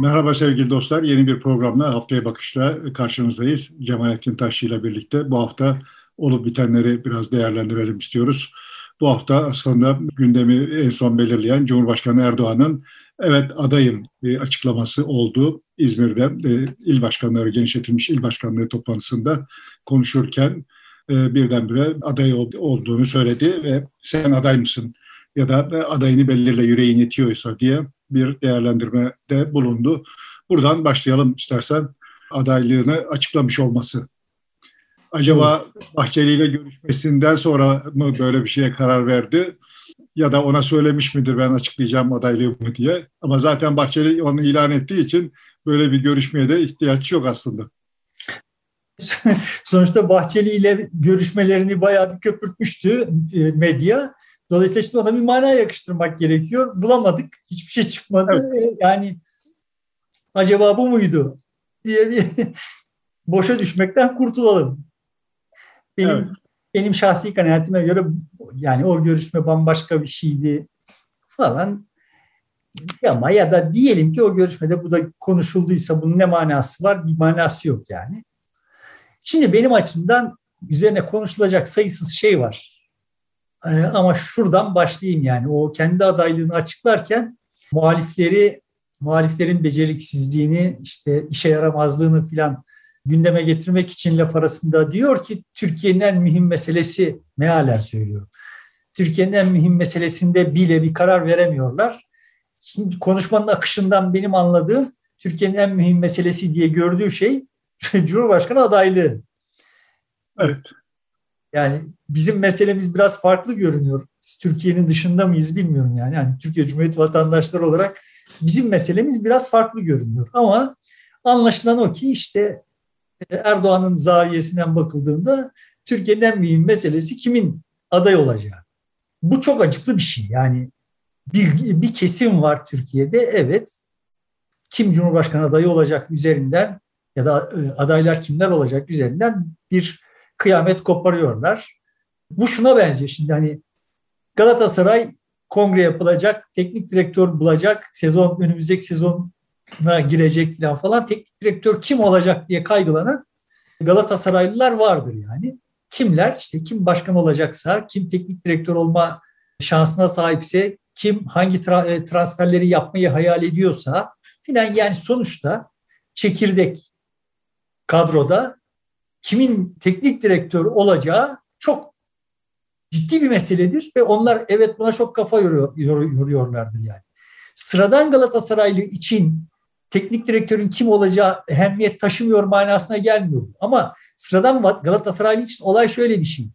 Merhaba sevgili dostlar. Yeni bir programla Haftaya Bakış'ta karşınızdayız. Cemalettin Taşçı ile birlikte bu hafta olup bitenleri biraz değerlendirelim istiyoruz. Bu hafta aslında gündemi en son belirleyen Cumhurbaşkanı Erdoğan'ın evet adayım açıklaması oldu. İzmir'de e, il başkanları genişletilmiş il başkanlığı toplantısında konuşurken e, birdenbire aday olduğunu söyledi ve sen aday mısın ya da adayını belirle yüreğin yetiyorsa diye bir değerlendirmede bulundu. Buradan başlayalım istersen adaylığını açıklamış olması. Acaba Bahçeli ile görüşmesinden sonra mı böyle bir şeye karar verdi? Ya da ona söylemiş midir ben açıklayacağım adaylığımı diye. Ama zaten Bahçeli onu ilan ettiği için böyle bir görüşmeye de ihtiyaç yok aslında. Sonuçta Bahçeli ile görüşmelerini bayağı bir köpürtmüştü e, medya. Dolayısıyla işte ona bir mana yakıştırmak gerekiyor. Bulamadık. Hiçbir şey çıkmadı. Evet. Yani acaba bu muydu diye bir boşa düşmekten kurtulalım. Benim evet. benim şahsi kanaatime göre yani o görüşme bambaşka bir şeydi falan. Ama ya da diyelim ki o görüşmede bu da konuşulduysa bunun ne manası var? Bir manası yok yani. Şimdi benim açımdan üzerine konuşulacak sayısız şey var. Ee, ama şuradan başlayayım yani o kendi adaylığını açıklarken muhalifleri muhaliflerin beceriksizliğini işte işe yaramazlığını filan gündeme getirmek için laf arasında diyor ki Türkiye'nin en mühim meselesi mealen söylüyor. Türkiye'nin en mühim meselesinde bile bir karar veremiyorlar. Şimdi konuşmanın akışından benim anladığım Türkiye'nin en mühim meselesi diye gördüğü şey Cumhurbaşkanı adaylığı. Evet. Yani bizim meselemiz biraz farklı görünüyor. Biz Türkiye'nin dışında mıyız bilmiyorum yani. Yani Türkiye Cumhuriyeti vatandaşları olarak bizim meselemiz biraz farklı görünüyor. Ama anlaşılan o ki işte e, Erdoğan'ın zaviyesinden bakıldığında Türkiye'nin en mühim meselesi kimin aday olacağı. Bu çok acıklı bir şey. Yani bir, bir kesim var Türkiye'de evet kim Cumhurbaşkanı adayı olacak üzerinden ya da e, adaylar kimler olacak üzerinden bir kıyamet koparıyorlar. Bu şuna benziyor şimdi hani Galatasaray kongre yapılacak, teknik direktör bulacak, sezon önümüzdeki sezona girecek falan falan. Teknik direktör kim olacak diye kaygılanan Galatasaraylılar vardır yani. Kimler? işte kim başkan olacaksa, kim teknik direktör olma şansına sahipse, kim hangi tra- e, transferleri yapmayı hayal ediyorsa filan yani sonuçta çekirdek kadroda kimin teknik direktör olacağı çok ciddi bir meseledir ve onlar evet buna çok kafa yoruyor, yoruyorlardır yani. Sıradan Galatasaraylı için teknik direktörün kim olacağı ehemmiyet taşımıyor manasına gelmiyor. Ama sıradan Galatasaraylı için olay şöyle bir şey.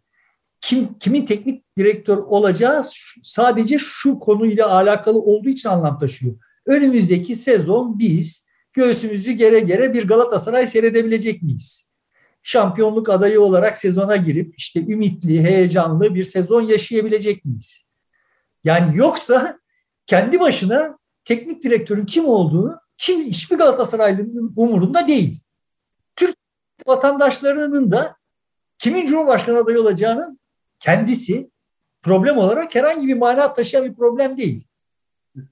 Kim kimin teknik direktör olacağı sadece şu konuyla alakalı olduğu için anlam taşıyor. Önümüzdeki sezon biz göğsümüzü gere gere bir Galatasaray seyredebilecek miyiz? Şampiyonluk adayı olarak sezona girip işte ümitli, heyecanlı bir sezon yaşayabilecek miyiz? Yani yoksa kendi başına teknik direktörün kim olduğunu kim hiçbir Galatasaraylı'nın umurunda değil. Türk vatandaşlarının da kimin Cumhurbaşkanı adayı olacağının kendisi problem olarak herhangi bir mana taşıyan bir problem değil.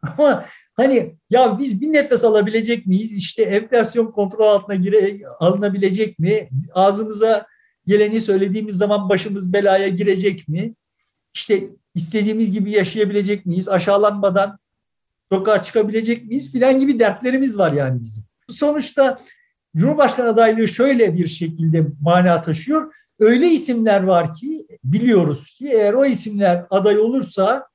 Ama Hani ya biz bir nefes alabilecek miyiz? İşte enflasyon kontrol altına gire, alınabilecek mi? Ağzımıza geleni söylediğimiz zaman başımız belaya girecek mi? İşte istediğimiz gibi yaşayabilecek miyiz? Aşağılanmadan sokağa çıkabilecek miyiz? Filan gibi dertlerimiz var yani bizim. Sonuçta Cumhurbaşkanı adaylığı şöyle bir şekilde mana taşıyor. Öyle isimler var ki biliyoruz ki eğer o isimler aday olursa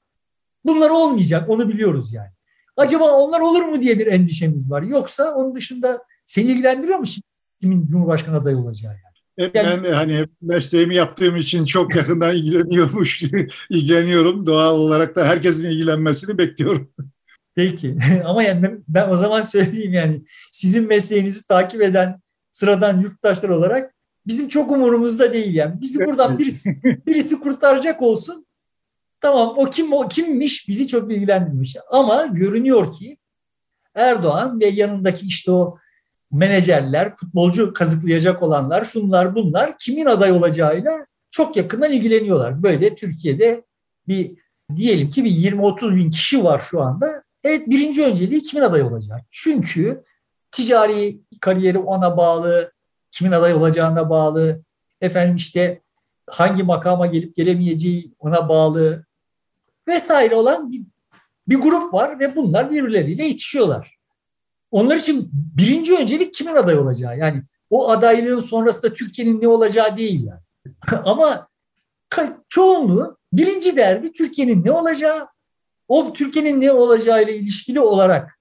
bunlar olmayacak onu biliyoruz yani. Acaba onlar olur mu diye bir endişemiz var. Yoksa onun dışında seni ilgilendiriyor mu kimin Cumhurbaşkanı adayı olacağı yani? Hep yani, ben hani mesleğimi yaptığım için çok yakından ilgileniyormuş, ilgileniyorum. Doğal olarak da herkesin ilgilenmesini bekliyorum. Peki ama yani ben, ben o zaman söyleyeyim yani sizin mesleğinizi takip eden sıradan yurttaşlar olarak bizim çok umurumuzda değil yani. Bizi buradan birisi, birisi kurtaracak olsun Tamam o kim o kimmiş bizi çok ilgilendirmiş. Ama görünüyor ki Erdoğan ve yanındaki işte o menajerler, futbolcu kazıklayacak olanlar, şunlar bunlar kimin aday olacağıyla çok yakından ilgileniyorlar. Böyle Türkiye'de bir diyelim ki bir 20-30 bin kişi var şu anda. Evet birinci önceliği kimin aday olacak? Çünkü ticari kariyeri ona bağlı, kimin aday olacağına bağlı, efendim işte hangi makama gelip gelemeyeceği ona bağlı vesaire olan bir, bir grup var ve bunlar birbirleriyle yetişiyorlar. Onlar için birinci öncelik kimin aday olacağı yani o adaylığın sonrasında Türkiye'nin ne olacağı değil yani. Ama çoğunluğu birinci derdi Türkiye'nin ne olacağı, o Türkiye'nin ne olacağı ile ilişkili olarak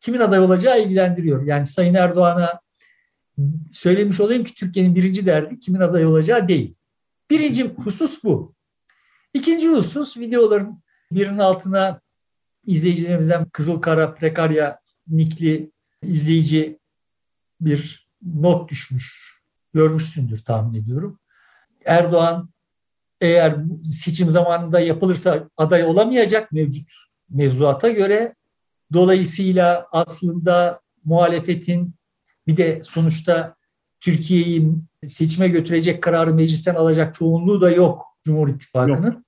kimin aday olacağı ilgilendiriyor. Yani Sayın Erdoğan'a söylemiş olayım ki Türkiye'nin birinci derdi kimin aday olacağı değil. Birinci husus bu. İkinci husus videoların birinin altına izleyicilerimizden Kızıl Kara Prekarya nikli izleyici bir not düşmüş. Görmüşsündür tahmin ediyorum. Erdoğan eğer seçim zamanında yapılırsa aday olamayacak mevcut mevzuata göre. Dolayısıyla aslında muhalefetin bir de sonuçta Türkiye'yi seçime götürecek kararı meclisten alacak çoğunluğu da yok Cumhur İttifakı'nın. Yok.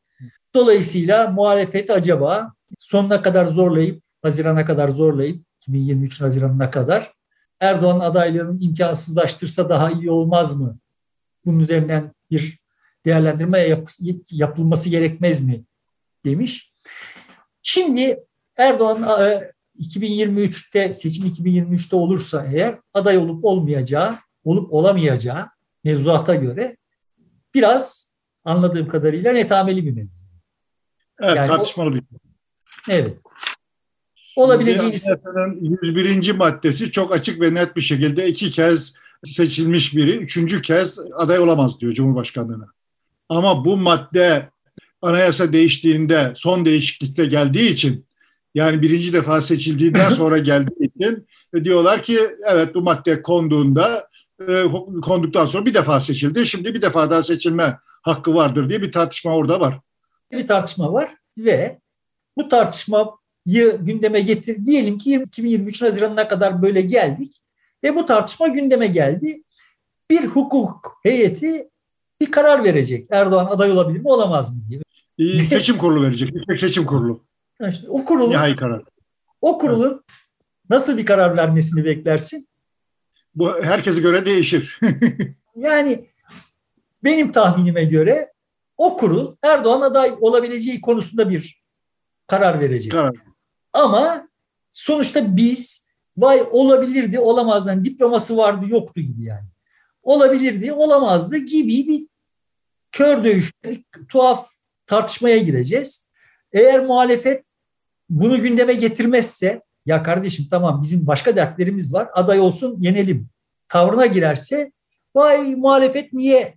Dolayısıyla muhalefet acaba sonuna kadar zorlayıp, Haziran'a kadar zorlayıp, 2023 Haziran'ına kadar Erdoğan adaylığını imkansızlaştırsa daha iyi olmaz mı? Bunun üzerinden bir değerlendirme yap, yapılması gerekmez mi demiş. Şimdi Erdoğan 2023'te e, seçim 2023'te olursa eğer aday olup olmayacağı, olup olamayacağı mevzuata göre biraz anladığım kadarıyla netameli bir mevzu. Evet yani tartışmalı bir. Evet. Olabileceğini... 101. maddesi çok açık ve net bir şekilde iki kez seçilmiş biri üçüncü kez aday olamaz diyor Cumhurbaşkanlığına. Ama bu madde anayasa değiştiğinde son değişiklikte geldiği için yani birinci defa seçildiğinden sonra geldiği için diyorlar ki evet bu madde konduğunda e, konduktan sonra bir defa seçildi. Şimdi bir defa daha seçilme hakkı vardır diye bir tartışma orada var. Bir tartışma var ve bu tartışmayı gündeme getir. Diyelim ki 2023 Haziran'ına kadar böyle geldik ve bu tartışma gündeme geldi. Bir hukuk heyeti bir karar verecek. Erdoğan aday olabilir mi olamaz mı diye. Ee, seçim kurulu verecek. Seçim kurulu. İşte o kurulun, Nihai karar. O kurulun nasıl bir karar vermesini beklersin? Bu herkese göre değişir. yani benim tahminime göre o kurul Erdoğan aday olabileceği konusunda bir karar verecek. Karar. Ama sonuçta biz vay olabilirdi olamazdan diploması vardı yoktu gibi yani. Olabilirdi olamazdı gibi bir kör dövüşte bir tuhaf tartışmaya gireceğiz. Eğer muhalefet bunu gündeme getirmezse ya kardeşim tamam bizim başka dertlerimiz var aday olsun yenelim tavrına girerse vay muhalefet niye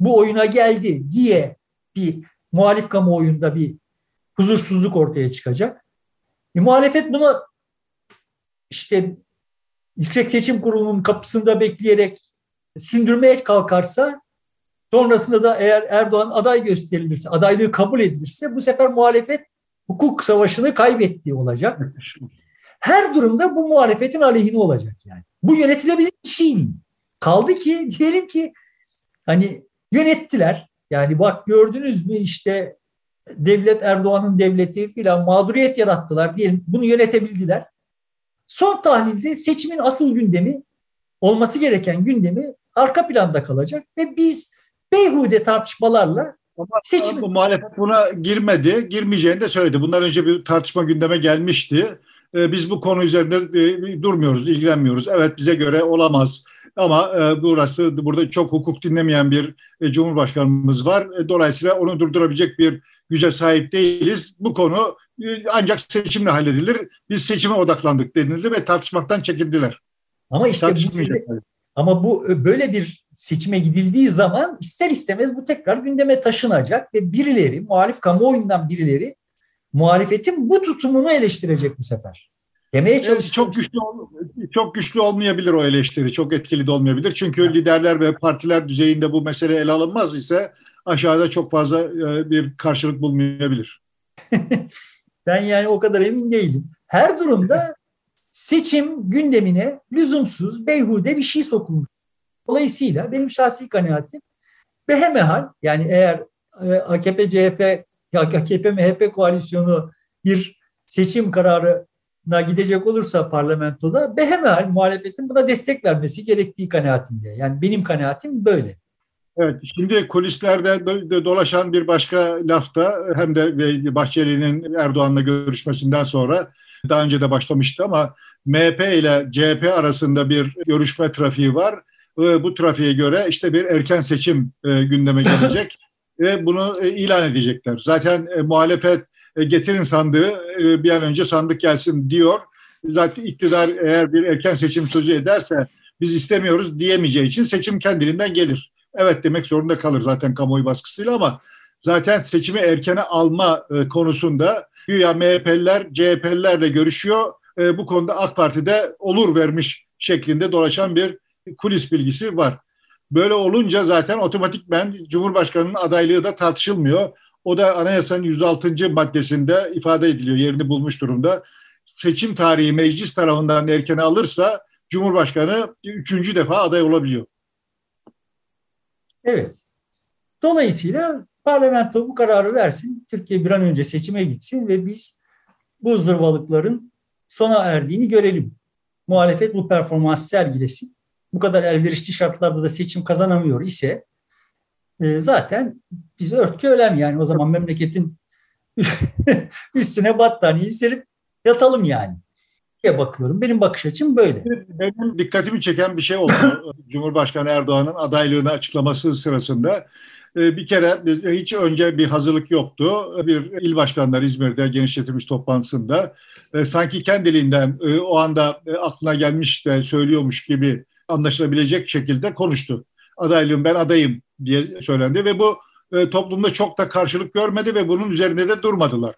bu oyuna geldi diye bir muhalif kamuoyunda bir huzursuzluk ortaya çıkacak. E, muhalefet bunu işte Yüksek Seçim Kurulu'nun kapısında bekleyerek sündürmeye kalkarsa sonrasında da eğer Erdoğan aday gösterilirse, adaylığı kabul edilirse bu sefer muhalefet hukuk savaşını kaybettiği olacak. Her durumda bu muhalefetin aleyhine olacak yani. Bu yönetilebilir bir şey değil. Kaldı ki diyelim ki hani yönettiler. Yani bak gördünüz mü işte devlet Erdoğan'ın devleti filan mağduriyet yarattılar diyelim. Bunu yönetebildiler. Son tahlilde seçimin asıl gündemi olması gereken gündemi arka planda kalacak ve biz beyhude tartışmalarla seçim... Bu muhalefet buna girmedi, girmeyeceğini de söyledi. Bundan önce bir tartışma gündeme gelmişti. Ee, biz bu konu üzerinde e, durmuyoruz, ilgilenmiyoruz. Evet bize göre olamaz. Ama e, burası burada çok hukuk dinlemeyen bir e, cumhurbaşkanımız var. Dolayısıyla onu durdurabilecek bir güce sahip değiliz. Bu konu ancak seçimle halledilir. Biz seçime odaklandık denildi ve tartışmaktan çekindiler. Ama işte ama bu böyle bir seçime gidildiği zaman ister istemez bu tekrar gündeme taşınacak ve birileri, muhalif kamuoyundan birileri muhalefetin bu tutumunu eleştirecek bu sefer. Demeye çalışıyor. Çok güçlü çok güçlü olmayabilir o eleştiri. Çok etkili de olmayabilir. Çünkü evet. liderler ve partiler düzeyinde bu mesele ele alınmaz ise aşağıda çok fazla e, bir karşılık bulmayabilir. ben yani o kadar emin değilim. Her durumda seçim gündemine lüzumsuz, beyhude bir şey sokulmuş. Dolayısıyla benim şahsi kanaatim behemehal yani eğer AKP, CHP, AKP, MHP koalisyonu bir seçim kararına gidecek olursa parlamentoda behemel muhalefetin buna destek vermesi gerektiği kanaatinde. Yani benim kanaatim böyle. Evet, şimdi kulislerde dolaşan bir başka lafta hem de Bahçeli'nin Erdoğan'la görüşmesinden sonra daha önce de başlamıştı ama MHP ile CHP arasında bir görüşme trafiği var. Bu trafiğe göre işte bir erken seçim e, gündeme gelecek ve bunu e, ilan edecekler. Zaten e, muhalefet getirin sandığı bir an önce sandık gelsin diyor. Zaten iktidar eğer bir erken seçim sözü ederse biz istemiyoruz diyemeyeceği için seçim kendiliğinden gelir. Evet demek zorunda kalır zaten kamuoyu baskısıyla ama zaten seçimi erkene alma konusunda güya MHP'liler CHP'lilerle görüşüyor. E, bu konuda AK Parti'de olur vermiş şeklinde dolaşan bir kulis bilgisi var. Böyle olunca zaten otomatikmen Cumhurbaşkanı'nın adaylığı da tartışılmıyor. O da anayasanın 106. maddesinde ifade ediliyor, yerini bulmuş durumda. Seçim tarihi meclis tarafından erken alırsa Cumhurbaşkanı üçüncü defa aday olabiliyor. Evet. Dolayısıyla Parlamento bu kararı versin. Türkiye bir an önce seçime gitsin ve biz bu zırvalıkların sona erdiğini görelim. Muhalefet bu performans sergilesin. Bu kadar elverişli şartlarda da seçim kazanamıyor ise e, zaten biz örtke ölem yani o zaman memleketin üstüne battaniyeyi serip yatalım yani diye bakıyorum. Benim bakış açım böyle. Benim dikkatimi çeken bir şey oldu. Cumhurbaşkanı Erdoğan'ın adaylığını açıklaması sırasında ee, bir kere hiç önce bir hazırlık yoktu. Bir il başkanları İzmir'de genişletilmiş toplantısında e, sanki kendiliğinden e, o anda e, aklına gelmiş de söylüyormuş gibi anlaşılabilecek şekilde konuştu. Adaylığım ben adayım diye söylendi ve bu toplumda çok da karşılık görmedi ve bunun üzerinde de durmadılar.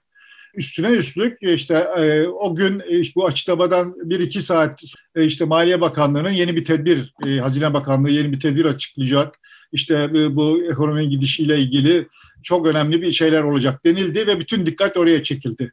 Üstüne üstlük işte o gün bu açıklamadan bir iki saat işte Maliye Bakanlığı'nın yeni bir tedbir, Hazine Bakanlığı yeni bir tedbir açıklayacak işte e, bu ekonominin gidişiyle ilgili çok önemli bir şeyler olacak denildi ve bütün dikkat oraya çekildi.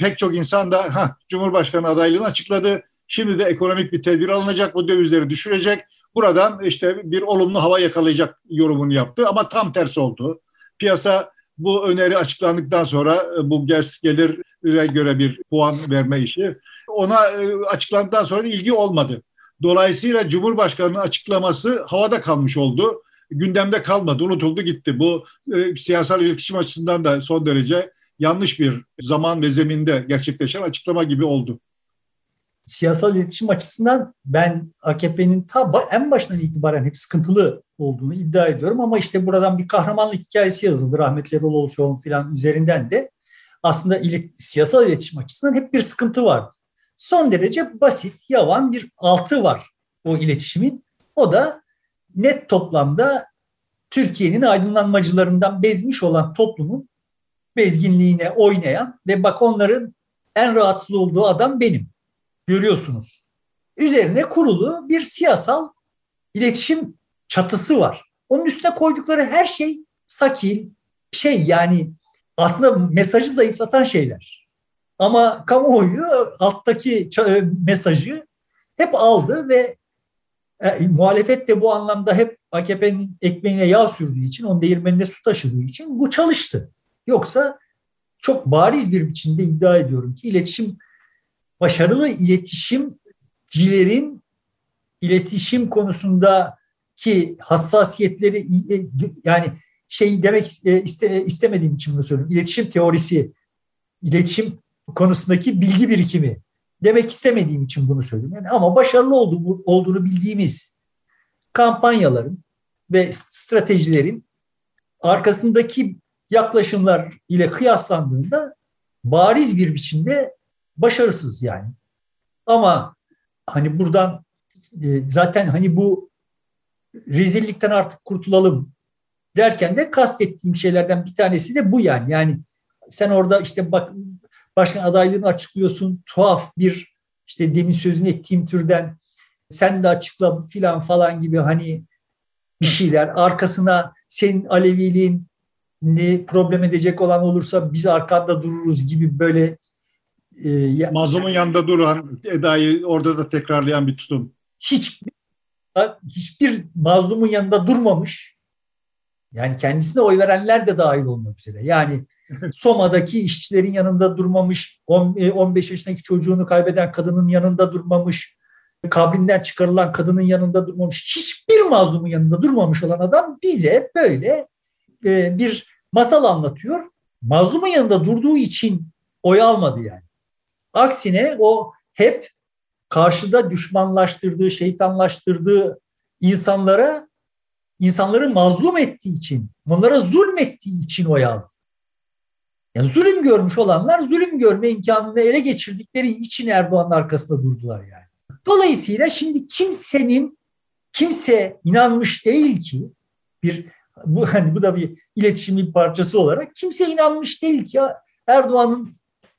Pek çok insan da ha, Cumhurbaşkanı adaylığını açıkladı. Şimdi de ekonomik bir tedbir alınacak, bu dövizleri düşürecek. Buradan işte bir olumlu hava yakalayacak yorumunu yaptı ama tam tersi oldu. Piyasa bu öneri açıklandıktan sonra e, bu GES gelire göre bir puan verme işi ona e, açıklandıktan sonra ilgi olmadı. Dolayısıyla Cumhurbaşkanı'nın açıklaması havada kalmış oldu gündemde kalmadı, unutuldu gitti. Bu e, siyasal iletişim açısından da son derece yanlış bir zaman ve zeminde gerçekleşen açıklama gibi oldu. Siyasal iletişim açısından ben AKP'nin ta en başından itibaren hep sıkıntılı olduğunu iddia ediyorum ama işte buradan bir kahramanlık hikayesi yazıldı rahmetli Erol Olçoğ'un filan üzerinden de aslında ilet, siyasal iletişim açısından hep bir sıkıntı vardı. Son derece basit, yavan bir altı var o iletişimin. O da net toplamda Türkiye'nin aydınlanmacılarından bezmiş olan toplumun bezginliğine oynayan ve bak onların en rahatsız olduğu adam benim. Görüyorsunuz. Üzerine kurulu bir siyasal iletişim çatısı var. Onun üstüne koydukları her şey sakin, şey yani aslında mesajı zayıflatan şeyler. Ama kamuoyu alttaki mesajı hep aldı ve e, muhalefet de bu anlamda hep AKP'nin ekmeğine yağ sürdüğü için, onun değirmenine su taşıdığı için bu çalıştı. Yoksa çok bariz bir biçimde iddia ediyorum ki iletişim başarılı iletişimcilerin iletişim konusundaki hassasiyetleri e, yani şey demek e, iste, istemediğim için bunu söylüyorum. İletişim teorisi, iletişim konusundaki bilgi birikimi demek istemediğim için bunu söylüyorum. Yani ama başarılı olduğu, olduğunu bildiğimiz kampanyaların ve stratejilerin arkasındaki yaklaşımlar ile kıyaslandığında bariz bir biçimde başarısız yani. Ama hani buradan e, zaten hani bu rezillikten artık kurtulalım derken de kastettiğim şeylerden bir tanesi de bu yani. Yani sen orada işte bak başkan adaylığını açıklıyorsun. Tuhaf bir işte demin sözünü ettiğim türden sen de açıkla filan falan gibi hani bir şeyler. Arkasına senin Aleviliğin ne problem edecek olan olursa biz arkanda dururuz gibi böyle e, mazlumun yanında duran edayı orada da tekrarlayan bir tutum. Hiç hiçbir mazlumun yanında durmamış. Yani kendisine oy verenler de dahil olmak üzere. Yani Soma'daki işçilerin yanında durmamış, 15 e, yaşındaki çocuğunu kaybeden kadının yanında durmamış, kabrinden çıkarılan kadının yanında durmamış, hiçbir mazlumun yanında durmamış olan adam bize böyle e, bir masal anlatıyor. Mazlumun yanında durduğu için oy almadı yani. Aksine o hep karşıda düşmanlaştırdığı, şeytanlaştırdığı insanlara insanları mazlum ettiği için, onlara zulmettiği için oy aldı. Yani zulüm görmüş olanlar zulüm görme imkanını ele geçirdikleri için Erdoğan'ın arkasında durdular yani. Dolayısıyla şimdi kimsenin kimse inanmış değil ki bir bu hani bu da bir iletişimin parçası olarak kimse inanmış değil ki Erdoğan'ın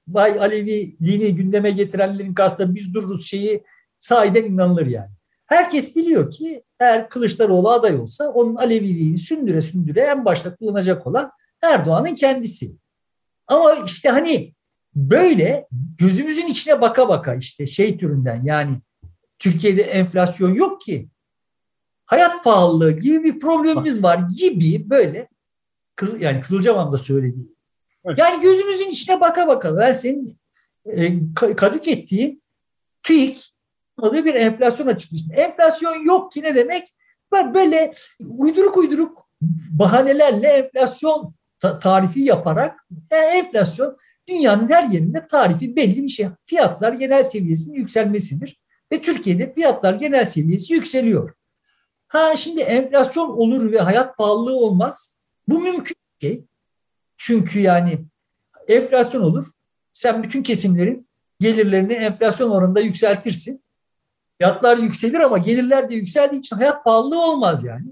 vay Aleviliğini gündeme getirenlerin karşısında biz dururuz şeyi sahiden inanılır yani. Herkes biliyor ki eğer Kılıçdaroğlu aday olsa onun Aleviliğini sündüre sündüre en başta kullanacak olan Erdoğan'ın kendisi. Ama işte hani böyle gözümüzün içine baka baka işte şey türünden yani Türkiye'de enflasyon yok ki. Hayat pahalılığı gibi bir problemimiz var gibi böyle kız, yani Kızılcamam'da söylediği. Yani gözümüzün içine baka baka ben senin e, kadük ettiğin TÜİK adı bir enflasyon açıklamıştı. Enflasyon yok ki ne demek? Böyle uyduruk uyduruk bahanelerle enflasyon tarifi yaparak e, enflasyon dünyanın her yerinde tarifi belli bir şey. Fiyatlar genel seviyesinin yükselmesidir. Ve Türkiye'de fiyatlar genel seviyesi yükseliyor. Ha şimdi enflasyon olur ve hayat pahalılığı olmaz. Bu mümkün şey. Çünkü yani enflasyon olur. Sen bütün kesimlerin gelirlerini enflasyon oranında yükseltirsin. Fiyatlar yükselir ama gelirler de yükseldiği için hayat pahalılığı olmaz yani.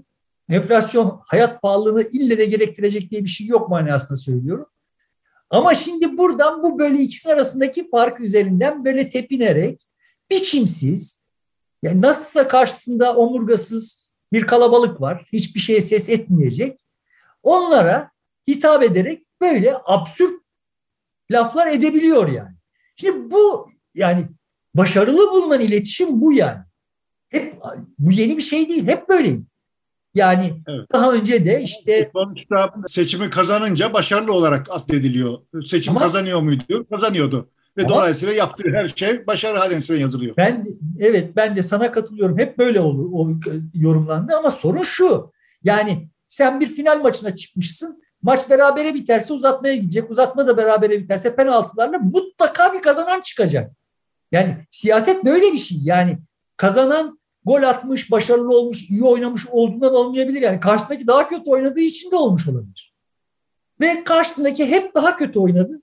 Enflasyon hayat pahalılığını ille de gerektirecek diye bir şey yok manasında söylüyorum. Ama şimdi buradan bu böyle ikisi arasındaki fark üzerinden böyle tepinerek biçimsiz yani nasılsa karşısında omurgasız bir kalabalık var. Hiçbir şeye ses etmeyecek. Onlara hitap ederek böyle absürt laflar edebiliyor yani. Şimdi bu yani başarılı bulunan iletişim bu yani. Hep bu yeni bir şey değil. Hep böyleydi. Yani evet. daha önce de işte sonuçta seçimi kazanınca başarılı olarak addediliyor. Seçim ama, kazanıyor muydu? Kazanıyordu. Ve ama, dolayısıyla yaptığı her şey başarı haline yazılıyor. Ben evet ben de sana katılıyorum. Hep böyle olur o yorumlandı ama sorun şu. Yani sen bir final maçına çıkmışsın. Maç berabere biterse uzatmaya gidecek. Uzatma da berabere biterse penaltılarla mutlaka bir kazanan çıkacak. Yani siyaset böyle bir şey. Yani kazanan gol atmış, başarılı olmuş, iyi oynamış olduğundan olmayabilir. Yani karşısındaki daha kötü oynadığı için de olmuş olabilir. Ve karşısındaki hep daha kötü oynadı.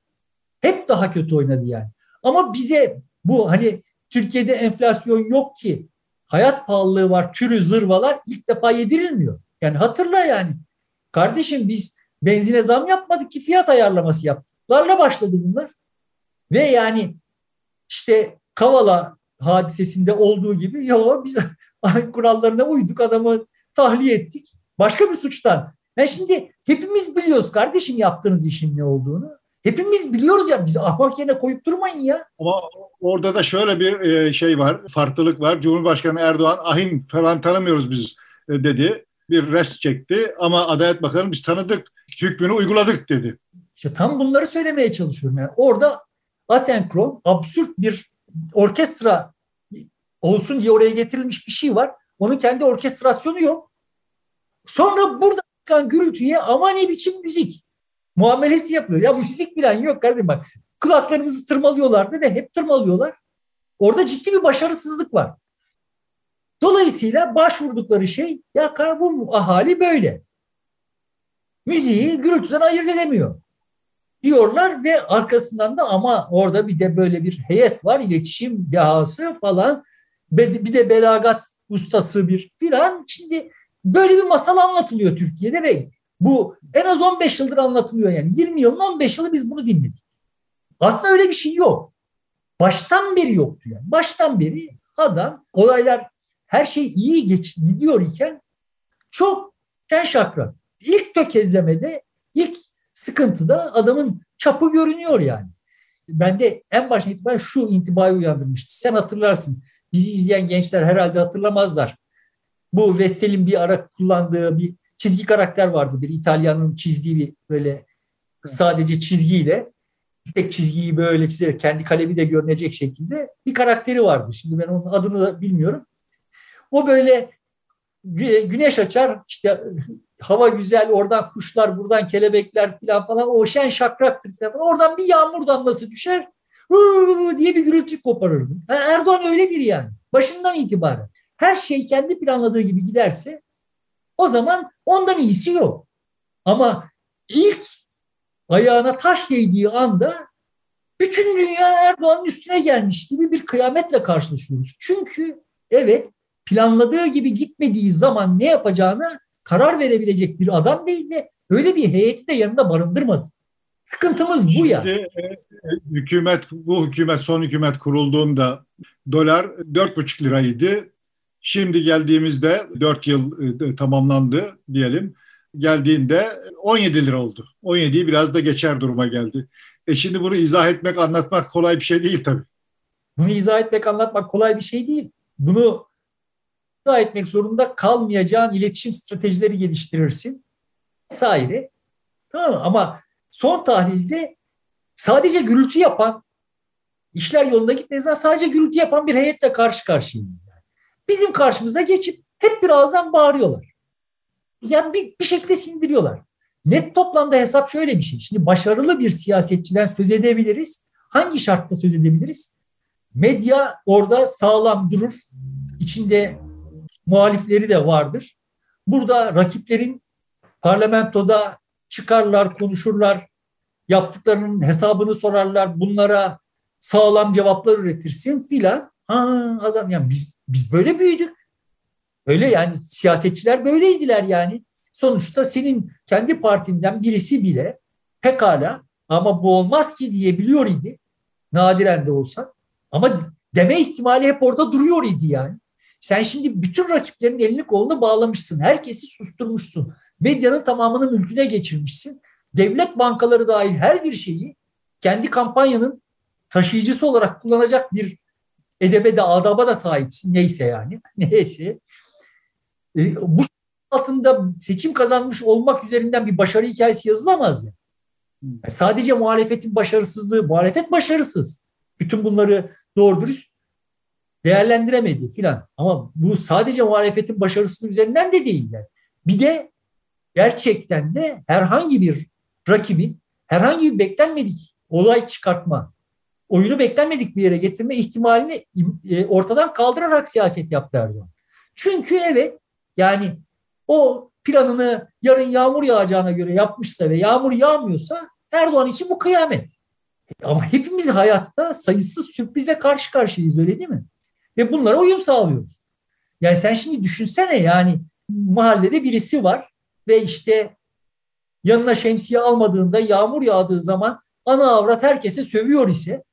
Hep daha kötü oynadı yani. Ama bize bu hani Türkiye'de enflasyon yok ki hayat pahalılığı var, türü zırvalar ilk defa yedirilmiyor. Yani hatırla yani. Kardeşim biz benzine zam yapmadık ki fiyat ayarlaması yaptık. Larla başladı bunlar. Ve yani işte Kavala hadisesinde olduğu gibi ya biz kurallarına uyduk adamı tahliye ettik. Başka bir suçtan. Yani şimdi hepimiz biliyoruz kardeşim yaptığınız işin ne olduğunu. Hepimiz biliyoruz ya bizi ahmak yerine koyup durmayın ya. Ama orada da şöyle bir e, şey var, farklılık var. Cumhurbaşkanı Erdoğan ahim falan tanımıyoruz biz e, dedi. Bir rest çekti ama Adalet Bakanı biz tanıdık, hükmünü uyguladık dedi. İşte tam bunları söylemeye çalışıyorum. Yani orada asenkron, absürt bir orkestra olsun diye oraya getirilmiş bir şey var. Onun kendi orkestrasyonu yok. Sonra burada çıkan gürültüye ama ne biçim müzik muamelesi yapıyor. Ya müzik bilen yok kardeşim bak. Kulaklarımızı tırmalıyorlardı ve hep tırmalıyorlar. Orada ciddi bir başarısızlık var. Dolayısıyla başvurdukları şey ya bu ahali böyle. Müziği gürültüden ayırt edemiyor diyorlar ve arkasından da ama orada bir de böyle bir heyet var, iletişim dehası falan, bir de belagat ustası bir filan. Şimdi böyle bir masal anlatılıyor Türkiye'de ve bu en az 15 yıldır anlatılıyor yani. 20 yılın 15 yılı biz bunu dinledik. Aslında öyle bir şey yok. Baştan beri yoktu yani. Baştan beri adam olaylar her şey iyi geç gidiyor iken çok şen şakrak. İlk tökezlemede, ilk sıkıntıda adamın çapı görünüyor yani. Ben de en başta itibaren şu intibayı uyandırmıştı. Sen hatırlarsın. Bizi izleyen gençler herhalde hatırlamazlar. Bu Vestel'in bir ara kullandığı bir çizgi karakter vardı. Bir İtalyanın çizdiği bir böyle sadece çizgiyle tek çizgiyi böyle çizerek kendi kalemi de görünecek şekilde bir karakteri vardı. Şimdi ben onun adını da bilmiyorum. O böyle güneş açar işte hava güzel oradan kuşlar buradan kelebekler falan falan o şen şakraktır falan. Oradan bir yağmur damlası düşer diye bir gürültü koparırdı. Erdoğan öyle biri yani. Başından itibaren. Her şey kendi planladığı gibi giderse o zaman ondan iyisi yok. Ama ilk ayağına taş değdiği anda bütün dünya Erdoğan'ın üstüne gelmiş gibi bir kıyametle karşılaşıyoruz. Çünkü evet planladığı gibi gitmediği zaman ne yapacağını karar verebilecek bir adam değil ve öyle bir heyeti de yanında barındırmadı. Sıkıntımız bu ya. Şimdi, e, hükümet bu hükümet son hükümet kurulduğunda dolar 4,5 liraydı. Şimdi geldiğimizde 4 yıl e, tamamlandı diyelim. Geldiğinde 17 lira oldu. 17'yi biraz da geçer duruma geldi. E şimdi bunu izah etmek, anlatmak kolay bir şey değil tabii. Bunu izah etmek, anlatmak kolay bir şey değil. Bunu izah etmek zorunda kalmayacağın iletişim stratejileri geliştirirsin. Vesaire. Tamam Ama son tahlilde sadece gürültü yapan, işler yolunda gitmediği zaman sadece gürültü yapan bir heyetle karşı karşıyayız. Yani. Bizim karşımıza geçip hep birazdan bağırıyorlar. Yani bir, bir şekilde sindiriyorlar. Net toplamda hesap şöyle bir şey. Şimdi başarılı bir siyasetçiden söz edebiliriz. Hangi şartta söz edebiliriz? Medya orada sağlam durur. İçinde muhalifleri de vardır. Burada rakiplerin parlamentoda çıkarlar, konuşurlar, yaptıklarının hesabını sorarlar, bunlara sağlam cevaplar üretirsin filan. Ha adam yani biz biz böyle büyüdük. Öyle yani siyasetçiler böyleydiler yani. Sonuçta senin kendi partinden birisi bile pekala ama bu olmaz ki diyebiliyor idi. Nadiren de olsa. Ama deme ihtimali hep orada duruyor idi yani. Sen şimdi bütün rakiplerin elini kolunu bağlamışsın. Herkesi susturmuşsun. Medyanın tamamını mülküne geçirmişsin. Devlet bankaları dahil her bir şeyi kendi kampanyanın taşıyıcısı olarak kullanacak bir edebe de adaba da sahipsin. Neyse yani. Neyse. E, bu altında seçim kazanmış olmak üzerinden bir başarı hikayesi yazılamaz ya. Yani sadece muhalefetin başarısızlığı, muhalefet başarısız. Bütün bunları doğru dürüst değerlendiremedi filan. Ama bu sadece muhalefetin başarısının üzerinden de değil. Yani. Bir de gerçekten de herhangi bir rakibin herhangi bir beklenmedik olay çıkartma, oyunu beklenmedik bir yere getirme ihtimalini e, ortadan kaldırarak siyaset yaptı Erdoğan. Çünkü evet yani o planını yarın yağmur yağacağına göre yapmışsa ve yağmur yağmıyorsa Erdoğan için bu kıyamet. Ama hepimiz hayatta sayısız sürprize karşı karşıyayız öyle değil mi? Ve bunlara uyum sağlıyoruz. Yani sen şimdi düşünsene yani mahallede birisi var ve işte yanına şemsiye almadığında yağmur yağdığı zaman ana avrat herkese sövüyor ise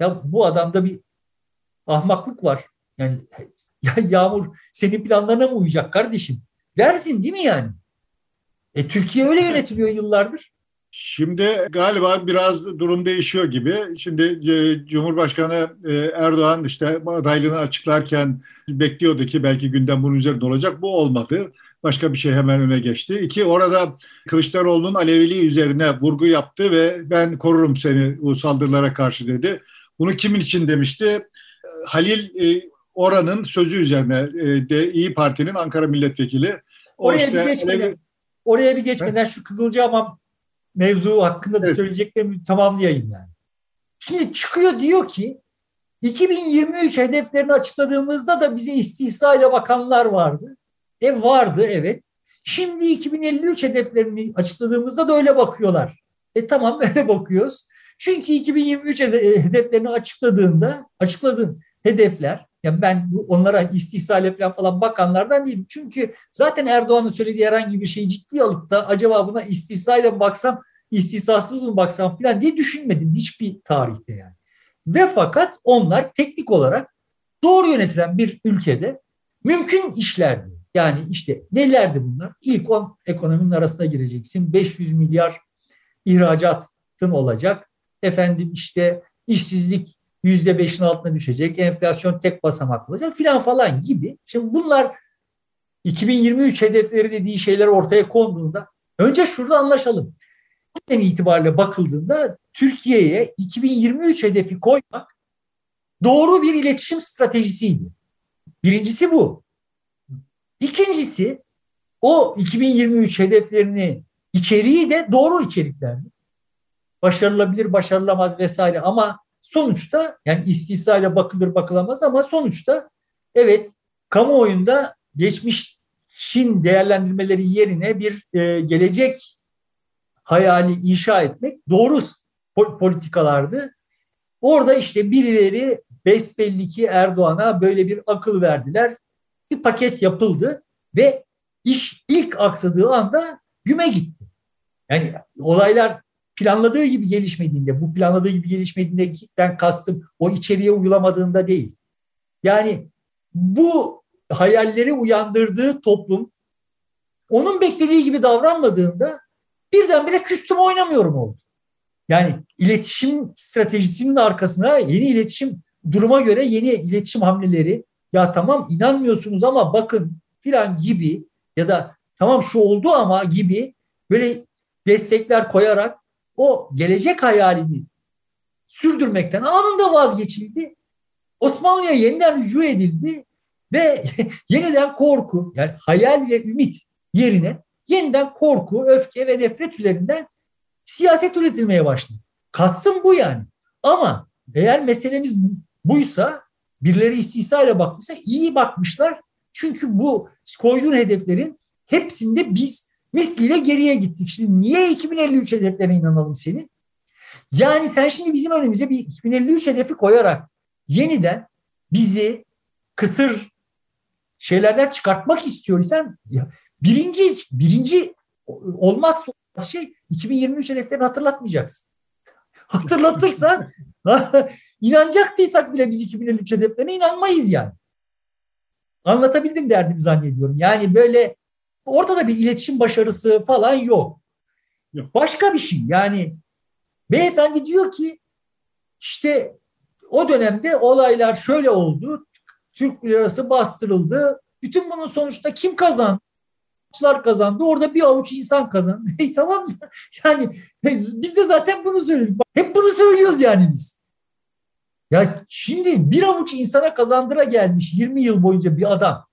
ya bu adamda bir ahmaklık var. Yani ya yağmur senin planlarına mı uyacak kardeşim? Dersin değil mi yani? E Türkiye öyle yönetiliyor yıllardır. Şimdi galiba biraz durum değişiyor gibi. Şimdi e, Cumhurbaşkanı e, Erdoğan işte adaylığını açıklarken bekliyordu ki belki gündem bunun üzerinde olacak. Bu olmadı. Başka bir şey hemen öne geçti. İki, orada Kılıçdaroğlu'nun Aleviliği üzerine vurgu yaptı ve ben korurum seni bu saldırılara karşı dedi. Bunu kimin için demişti? Halil e, Oran'ın sözü üzerine de İyi Parti'nin Ankara Milletvekili. O oraya işte, bir geçmeden, Alevi... oraya bir geçmeden şu Kızılcahamam mevzu hakkında da evet. söyleyeceklerimi tamamlayayım yani. Şimdi çıkıyor diyor ki 2023 hedeflerini açıkladığımızda da bize istihsa ile bakanlar vardı. E vardı evet. Şimdi 2053 hedeflerini açıkladığımızda da öyle bakıyorlar. E tamam öyle bakıyoruz. Çünkü 2023 hedeflerini açıkladığında açıkladığın hedefler yani ben onlara istihsale falan, falan bakanlardan değilim. Çünkü zaten Erdoğan'ın söylediği herhangi bir şeyi ciddi alıp da acaba buna istihsayla mı baksam, istihsasız mı baksam falan diye düşünmedim hiçbir tarihte yani. Ve fakat onlar teknik olarak doğru yönetilen bir ülkede mümkün işlerdi. Yani işte nelerdi bunlar? İlk 10 ekonominin arasına gireceksin. 500 milyar ihracatın olacak. Efendim işte işsizlik yüzde beşin altına düşecek, enflasyon tek basamak olacak filan falan gibi. Şimdi bunlar 2023 hedefleri dediği şeyler ortaya konduğunda önce şurada anlaşalım. Dönem itibariyle bakıldığında Türkiye'ye 2023 hedefi koymak doğru bir iletişim stratejisiydi. Birincisi bu. İkincisi o 2023 hedeflerini içeriği de doğru içeriklerdi. Başarılabilir, başarılamaz vesaire ama sonuçta yani istisayla bakılır bakılamaz ama sonuçta evet kamuoyunda geçmişin değerlendirmeleri yerine bir e, gelecek hayali inşa etmek doğru politikalardı. Orada işte birileri besbelli ki Erdoğan'a böyle bir akıl verdiler. Bir paket yapıldı ve iş ilk aksadığı anda güme gitti. Yani olaylar planladığı gibi gelişmediğinde, bu planladığı gibi gelişmediğinde ben kastım o içeriye uygulamadığında değil. Yani bu hayalleri uyandırdığı toplum onun beklediği gibi davranmadığında birdenbire küstüm oynamıyorum oldu. Yani iletişim stratejisinin arkasına yeni iletişim duruma göre yeni iletişim hamleleri ya tamam inanmıyorsunuz ama bakın filan gibi ya da tamam şu oldu ama gibi böyle destekler koyarak o gelecek hayalini sürdürmekten anında vazgeçildi. Osmanlı'ya yeniden rücu edildi ve yeniden korku yani hayal ve ümit yerine yeniden korku, öfke ve nefret üzerinden siyaset üretilmeye başladı. Kastım bu yani. Ama eğer meselemiz buysa birileri istisayla bakmışsa iyi bakmışlar. Çünkü bu koyduğun hedeflerin hepsinde biz misliyle geriye gittik. Şimdi niye 2053 hedeflerine inanalım senin? Yani sen şimdi bizim önümüze bir 2053 hedefi koyarak yeniden bizi kısır şeylerden çıkartmak istiyorsan birinci birinci olmazsa olmaz şey 2023 hedeflerini hatırlatmayacaksın. Hatırlatırsan inanacaktıysak bile biz 2053 hedeflerine inanmayız yani. Anlatabildim derdimi zannediyorum. Yani böyle ortada bir iletişim başarısı falan yok. yok. Başka bir şey yani beyefendi diyor ki işte o dönemde olaylar şöyle oldu. Türk lirası bastırıldı. Bütün bunun sonuçta kim kazandı? Kazandı. Orada bir avuç insan kazandı. E, tamam mı? Yani biz de zaten bunu söyledik. Hep bunu söylüyoruz yani biz. Ya şimdi bir avuç insana kazandıra gelmiş 20 yıl boyunca bir adam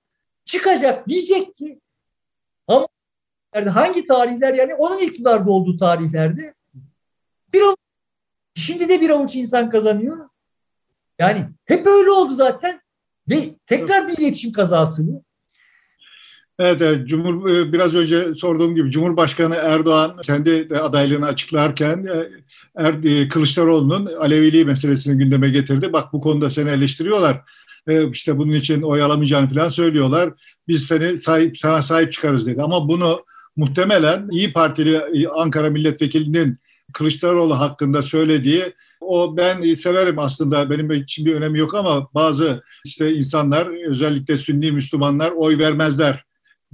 çıkacak diyecek ki ama hangi tarihler yani onun iktidarda olduğu tarihlerde bir avuç, şimdi de bir avuç insan kazanıyor. Yani hep öyle oldu zaten ve tekrar bir iletişim kazası bu. Evet, evet Cumhur e, biraz önce sorduğum gibi Cumhurbaşkanı Erdoğan kendi adaylığını açıklarken e, er, e, Kılıçdaroğlu'nun Aleviliği meselesini gündeme getirdi. Bak bu konuda seni eleştiriyorlar. İşte bunun için oy alamayacağını falan söylüyorlar. Biz seni sahip, sana sahip çıkarız dedi. Ama bunu muhtemelen İyi Partili Ankara Milletvekilinin Kılıçdaroğlu hakkında söylediği o ben severim aslında benim için bir önemi yok ama bazı işte insanlar özellikle Sünni Müslümanlar oy vermezler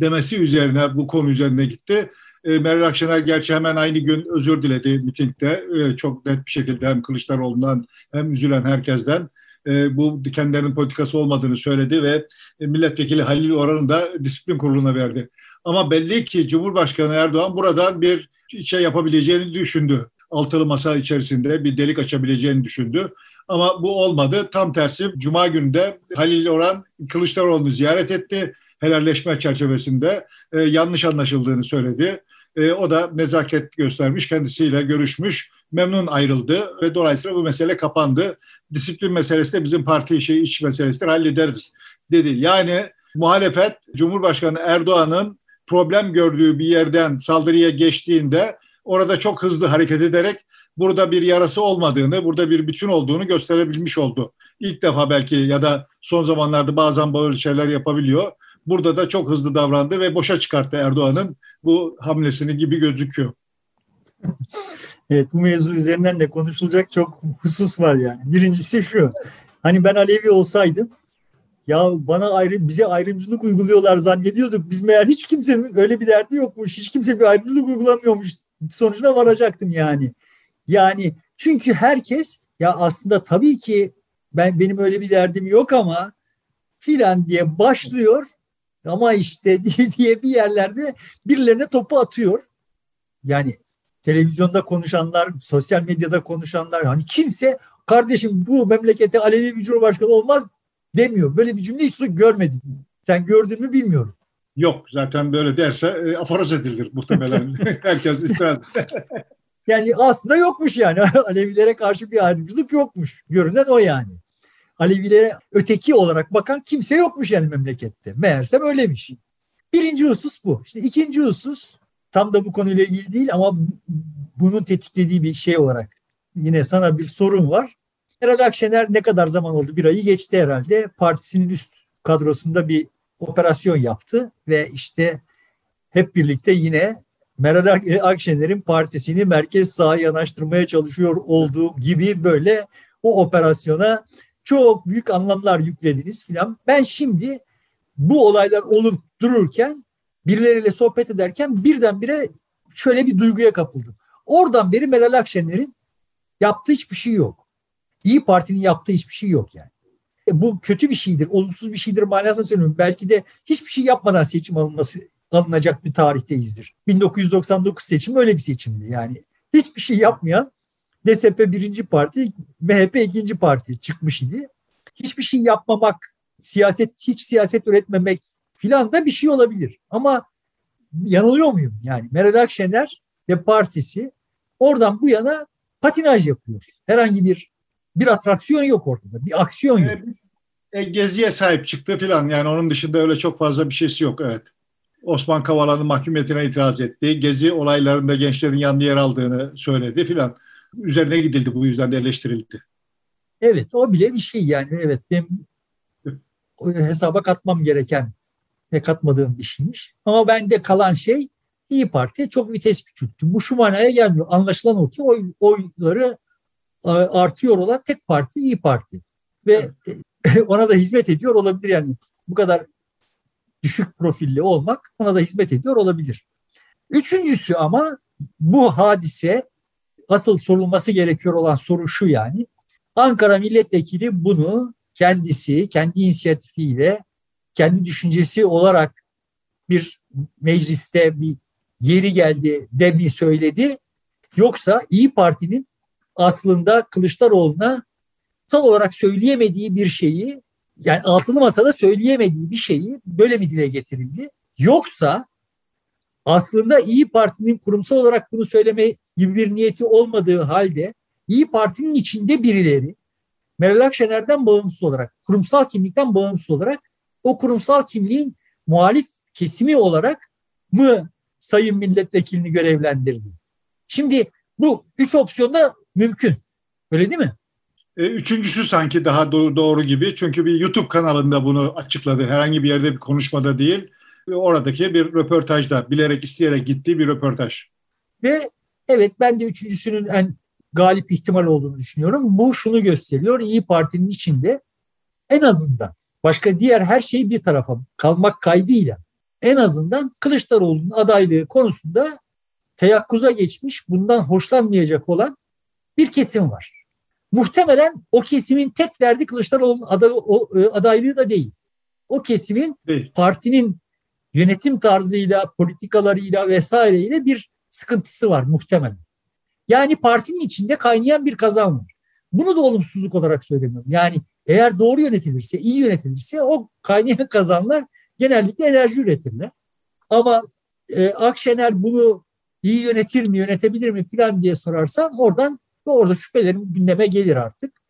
demesi üzerine bu konu üzerine gitti. E, Meral Akşener gerçi hemen aynı gün özür diledi mitingde. E, çok net bir şekilde hem Kılıçdaroğlu'ndan hem üzülen herkesten e, bu kendilerinin politikası olmadığını söyledi ve e, milletvekili Halil Orhan'ı da disiplin kuruluna verdi. Ama belli ki Cumhurbaşkanı Erdoğan buradan bir şey yapabileceğini düşündü. Altılı masa içerisinde bir delik açabileceğini düşündü. Ama bu olmadı. Tam tersi Cuma günü Halil Orhan Kılıçdaroğlu'nu ziyaret etti helalleşme çerçevesinde e, yanlış anlaşıldığını söyledi. E, o da nezaket göstermiş, kendisiyle görüşmüş, memnun ayrıldı ve dolayısıyla bu mesele kapandı. Disiplin meselesi de bizim parti şey iç meselesidir, hallederiz dedi. Yani muhalefet Cumhurbaşkanı Erdoğan'ın problem gördüğü bir yerden saldırıya geçtiğinde orada çok hızlı hareket ederek burada bir yarası olmadığını, burada bir bütün olduğunu gösterebilmiş oldu. İlk defa belki ya da son zamanlarda bazen böyle şeyler yapabiliyor. Burada da çok hızlı davrandı ve boşa çıkarttı Erdoğan'ın bu hamlesini gibi gözüküyor. evet bu mevzu üzerinden de konuşulacak çok husus var yani. Birincisi şu. Hani ben Alevi olsaydım ya bana ayrı bize ayrımcılık uyguluyorlar zannediyorduk. Biz meğer hiç kimsenin öyle bir derdi yokmuş. Hiç kimse bir ayrımcılık uygulamıyormuş. Sonucuna varacaktım yani. Yani çünkü herkes ya aslında tabii ki ben benim öyle bir derdim yok ama filan diye başlıyor ama işte diye bir yerlerde birilerine topu atıyor. Yani televizyonda konuşanlar, sosyal medyada konuşanlar hani kimse kardeşim bu memlekete Alevi bir cumhurbaşkanı olmaz demiyor. Böyle bir cümle hiç görmedim. Sen gördün mü bilmiyorum. Yok zaten böyle derse e, aforoz edilir muhtemelen. Herkes itiraz Yani aslında yokmuş yani. Alevilere karşı bir ayrımcılık yokmuş. Görünen o yani. Alevilere öteki olarak bakan kimse yokmuş yani memlekette. Meğersem öyleymiş. Birinci husus bu. İşte ikinci husus tam da bu konuyla ilgili değil ama bunun tetiklediği bir şey olarak yine sana bir sorun var. Meral Akşener ne kadar zaman oldu? Bir ayı geçti herhalde. Partisinin üst kadrosunda bir operasyon yaptı ve işte hep birlikte yine Meral Akşener'in partisini merkez sağa yanaştırmaya çalışıyor olduğu gibi böyle o operasyona çok büyük anlamlar yüklediniz filan. Ben şimdi bu olaylar olup dururken birileriyle sohbet ederken birdenbire şöyle bir duyguya kapıldım. Oradan beri Meral Akşener'in yaptığı hiçbir şey yok. İyi Parti'nin yaptığı hiçbir şey yok yani. E, bu kötü bir şeydir, olumsuz bir şeydir manasında söylüyorum. Belki de hiçbir şey yapmadan seçim alınması alınacak bir tarihteyizdir. 1999 seçimi öyle bir seçimdi. Yani hiçbir şey yapmayan DSP birinci parti, MHP ikinci parti çıkmış idi. Hiçbir şey yapmamak, siyaset hiç siyaset üretmemek filan da bir şey olabilir. Ama yanılıyor muyum? Yani Meral Akşener ve partisi oradan bu yana patinaj yapıyor. Herhangi bir bir atraksiyon yok ortada. Bir aksiyon yok. E, geziye sahip çıktı filan. Yani onun dışında öyle çok fazla bir şeysi yok. Evet. Osman Kavala'nın mahkumiyetine itiraz etti. Gezi olaylarında gençlerin yanında yer aldığını söyledi filan. Üzerine gidildi bu yüzden de eleştirildi. Evet o bile bir şey yani. Evet benim hesaba katmam gereken ve katmadığım bir şeymiş. Ama bende kalan şey İyi Parti çok vites küçülttü. Bu şu manaya gelmiyor. Anlaşılan o ki oy, oyları artıyor olan tek parti İyi Parti. Ve ona da hizmet ediyor olabilir yani. Bu kadar düşük profilli olmak ona da hizmet ediyor olabilir. Üçüncüsü ama bu hadise asıl sorulması gerekiyor olan soru şu yani. Ankara milletvekili bunu kendisi kendi inisiyatifiyle kendi düşüncesi olarak bir mecliste bir yeri geldi de mi söyledi yoksa İyi Parti'nin aslında Kılıçdaroğlu'na tam olarak söyleyemediği bir şeyi yani altılı masada söyleyemediği bir şeyi böyle mi dile getirildi? Yoksa aslında İyi Parti'nin kurumsal olarak bunu söyleme gibi bir niyeti olmadığı halde İyi Parti'nin içinde birileri Meral Akşener'den bağımsız olarak, kurumsal kimlikten bağımsız olarak o kurumsal kimliğin muhalif kesimi olarak mı sayın milletvekilini görevlendirdi? Şimdi bu üç opsiyonda mümkün. Öyle değil mi? E, üçüncüsü sanki daha doğru, doğru gibi. Çünkü bir YouTube kanalında bunu açıkladı. Herhangi bir yerde bir konuşmada değil. E, oradaki bir röportajda. Bilerek isteyerek gittiği bir röportaj. Ve evet ben de üçüncüsünün en galip ihtimal olduğunu düşünüyorum. Bu şunu gösteriyor. İyi Parti'nin içinde en azından başka diğer her şey bir tarafa kalmak kaydıyla en azından Kılıçdaroğlu'nun adaylığı konusunda teyakkuza geçmiş, bundan hoşlanmayacak olan bir kesim var. Muhtemelen o kesimin tek derdi Kılıçdaroğlu'nun aday, e, adaylığı da değil. O kesimin değil. partinin yönetim tarzıyla, politikalarıyla vesaireyle bir sıkıntısı var muhtemelen. Yani partinin içinde kaynayan bir kazan var. Bunu da olumsuzluk olarak söylemiyorum. Yani eğer doğru yönetilirse, iyi yönetilirse o kaynayan kazanlar genellikle enerji üretirler. Ama e, Akşener bunu iyi yönetir mi, yönetebilir mi filan diye sorarsan oradan ve orada şüphelerim gündeme gelir artık.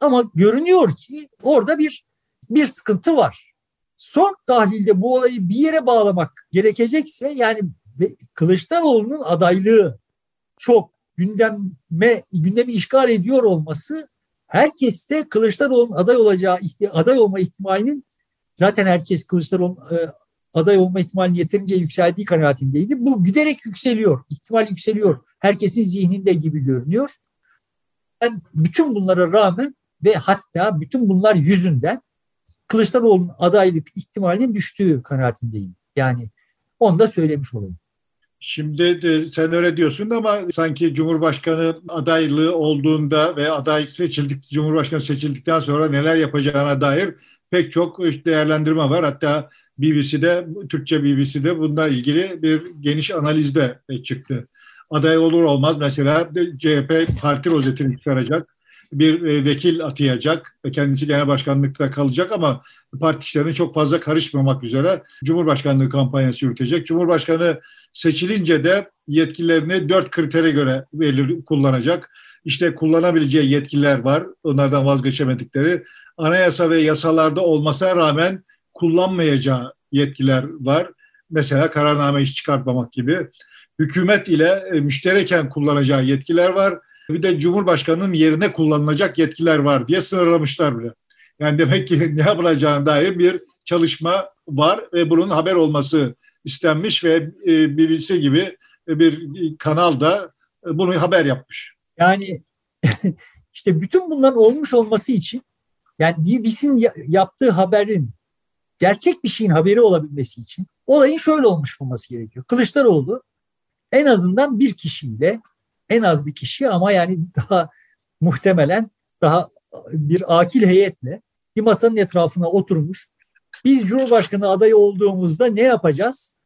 Ama görünüyor ki orada bir bir sıkıntı var. Son tahlilde bu olayı bir yere bağlamak gerekecekse yani Kılıçdaroğlu'nun adaylığı çok gündeme gündemi işgal ediyor olması herkeste Kılıçdaroğlu'nun aday olacağı aday olma ihtimalinin zaten herkes Kılıçdaroğlu'nun e, aday olma ihtimalinin yeterince yükseldiği kanaatindeydi. Bu giderek yükseliyor. ihtimal yükseliyor. Herkesin zihninde gibi görünüyor. Ben bütün bunlara rağmen ve hatta bütün bunlar yüzünden Kılıçdaroğlu'nun adaylık ihtimalinin düştüğü kanaatindeyim. Yani onu da söylemiş olayım. Şimdi sen öyle diyorsun ama sanki Cumhurbaşkanı adaylığı olduğunda ve aday seçildik, Cumhurbaşkanı seçildikten sonra neler yapacağına dair pek çok değerlendirme var. Hatta BBC'de, Türkçe BBC'de bununla ilgili bir geniş analizde çıktı. aday olur olmaz mesela CHP parti rozetini çıkaracak bir e, vekil atayacak. Kendisi genel başkanlıkta kalacak ama parti işlerine çok fazla karışmamak üzere Cumhurbaşkanlığı kampanyası yürütecek. Cumhurbaşkanı seçilince de yetkilerini dört kritere göre belir, kullanacak. İşte kullanabileceği yetkiler var. Onlardan vazgeçemedikleri. Anayasa ve yasalarda olmasına rağmen kullanmayacağı yetkiler var. Mesela kararname iş çıkartmamak gibi. Hükümet ile e, müştereken kullanacağı yetkiler var bir de Cumhurbaşkanı'nın yerine kullanılacak yetkiler var diye sınırlamışlar bile. Yani demek ki ne yapılacağına dair bir çalışma var ve bunun haber olması istenmiş ve e, BBC gibi bir kanal da bunu haber yapmış. Yani işte bütün bunların olmuş olması için yani BBC'nin yaptığı haberin gerçek bir şeyin haberi olabilmesi için olayın şöyle olmuş olması gerekiyor. Kılıçdaroğlu en azından bir kişiyle en az bir kişi ama yani daha muhtemelen daha bir akil heyetle bir masanın etrafına oturmuş. Biz Cumhurbaşkanı adayı olduğumuzda ne yapacağız?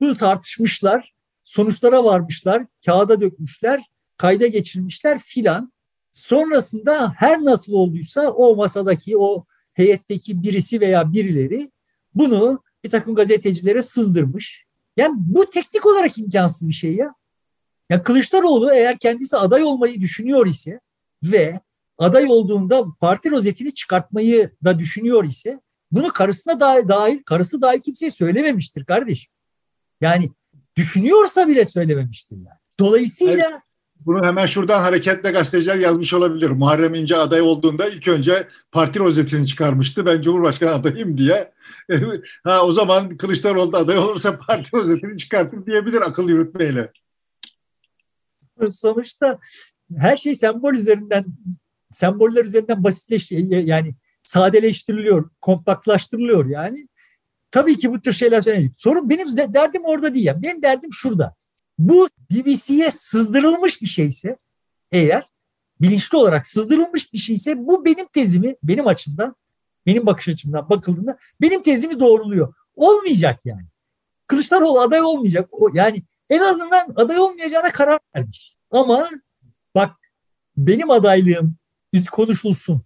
Bunu tartışmışlar, sonuçlara varmışlar, kağıda dökmüşler, kayda geçirmişler filan. Sonrasında her nasıl olduysa o masadaki, o heyetteki birisi veya birileri bunu bir takım gazetecilere sızdırmış. Yani bu teknik olarak imkansız bir şey ya. Ya Kılıçdaroğlu eğer kendisi aday olmayı düşünüyor ise ve aday olduğunda parti rozetini çıkartmayı da düşünüyor ise bunu karısına dahil, dahil karısı dahil kimseye söylememiştir kardeşim. Yani düşünüyorsa bile söylememiştir yani. Dolayısıyla evet. Bunu hemen şuradan hareketle gazeteciler yazmış olabilir. Muharrem İnce aday olduğunda ilk önce parti rozetini çıkarmıştı. Ben Cumhurbaşkanı adayım diye. ha o zaman Kılıçdaroğlu da aday olursa parti rozetini çıkartır diyebilir akıl yürütmeyle. Sonuçta her şey sembol üzerinden semboller üzerinden basitleş yani sadeleştiriliyor, kompaktlaştırılıyor yani. Tabii ki bu tür şeyler söyleyeyim. Sorun benim derdim orada değil. Yani. Benim derdim şurada. Bu BBC'ye sızdırılmış bir şeyse eğer bilinçli olarak sızdırılmış bir şeyse bu benim tezimi benim açımdan benim bakış açımdan bakıldığında benim tezimi doğruluyor. Olmayacak yani. Kılıçdaroğlu aday olmayacak. O, yani en azından aday olmayacağına karar vermiş. Ama bak benim adaylığım konuşulsun.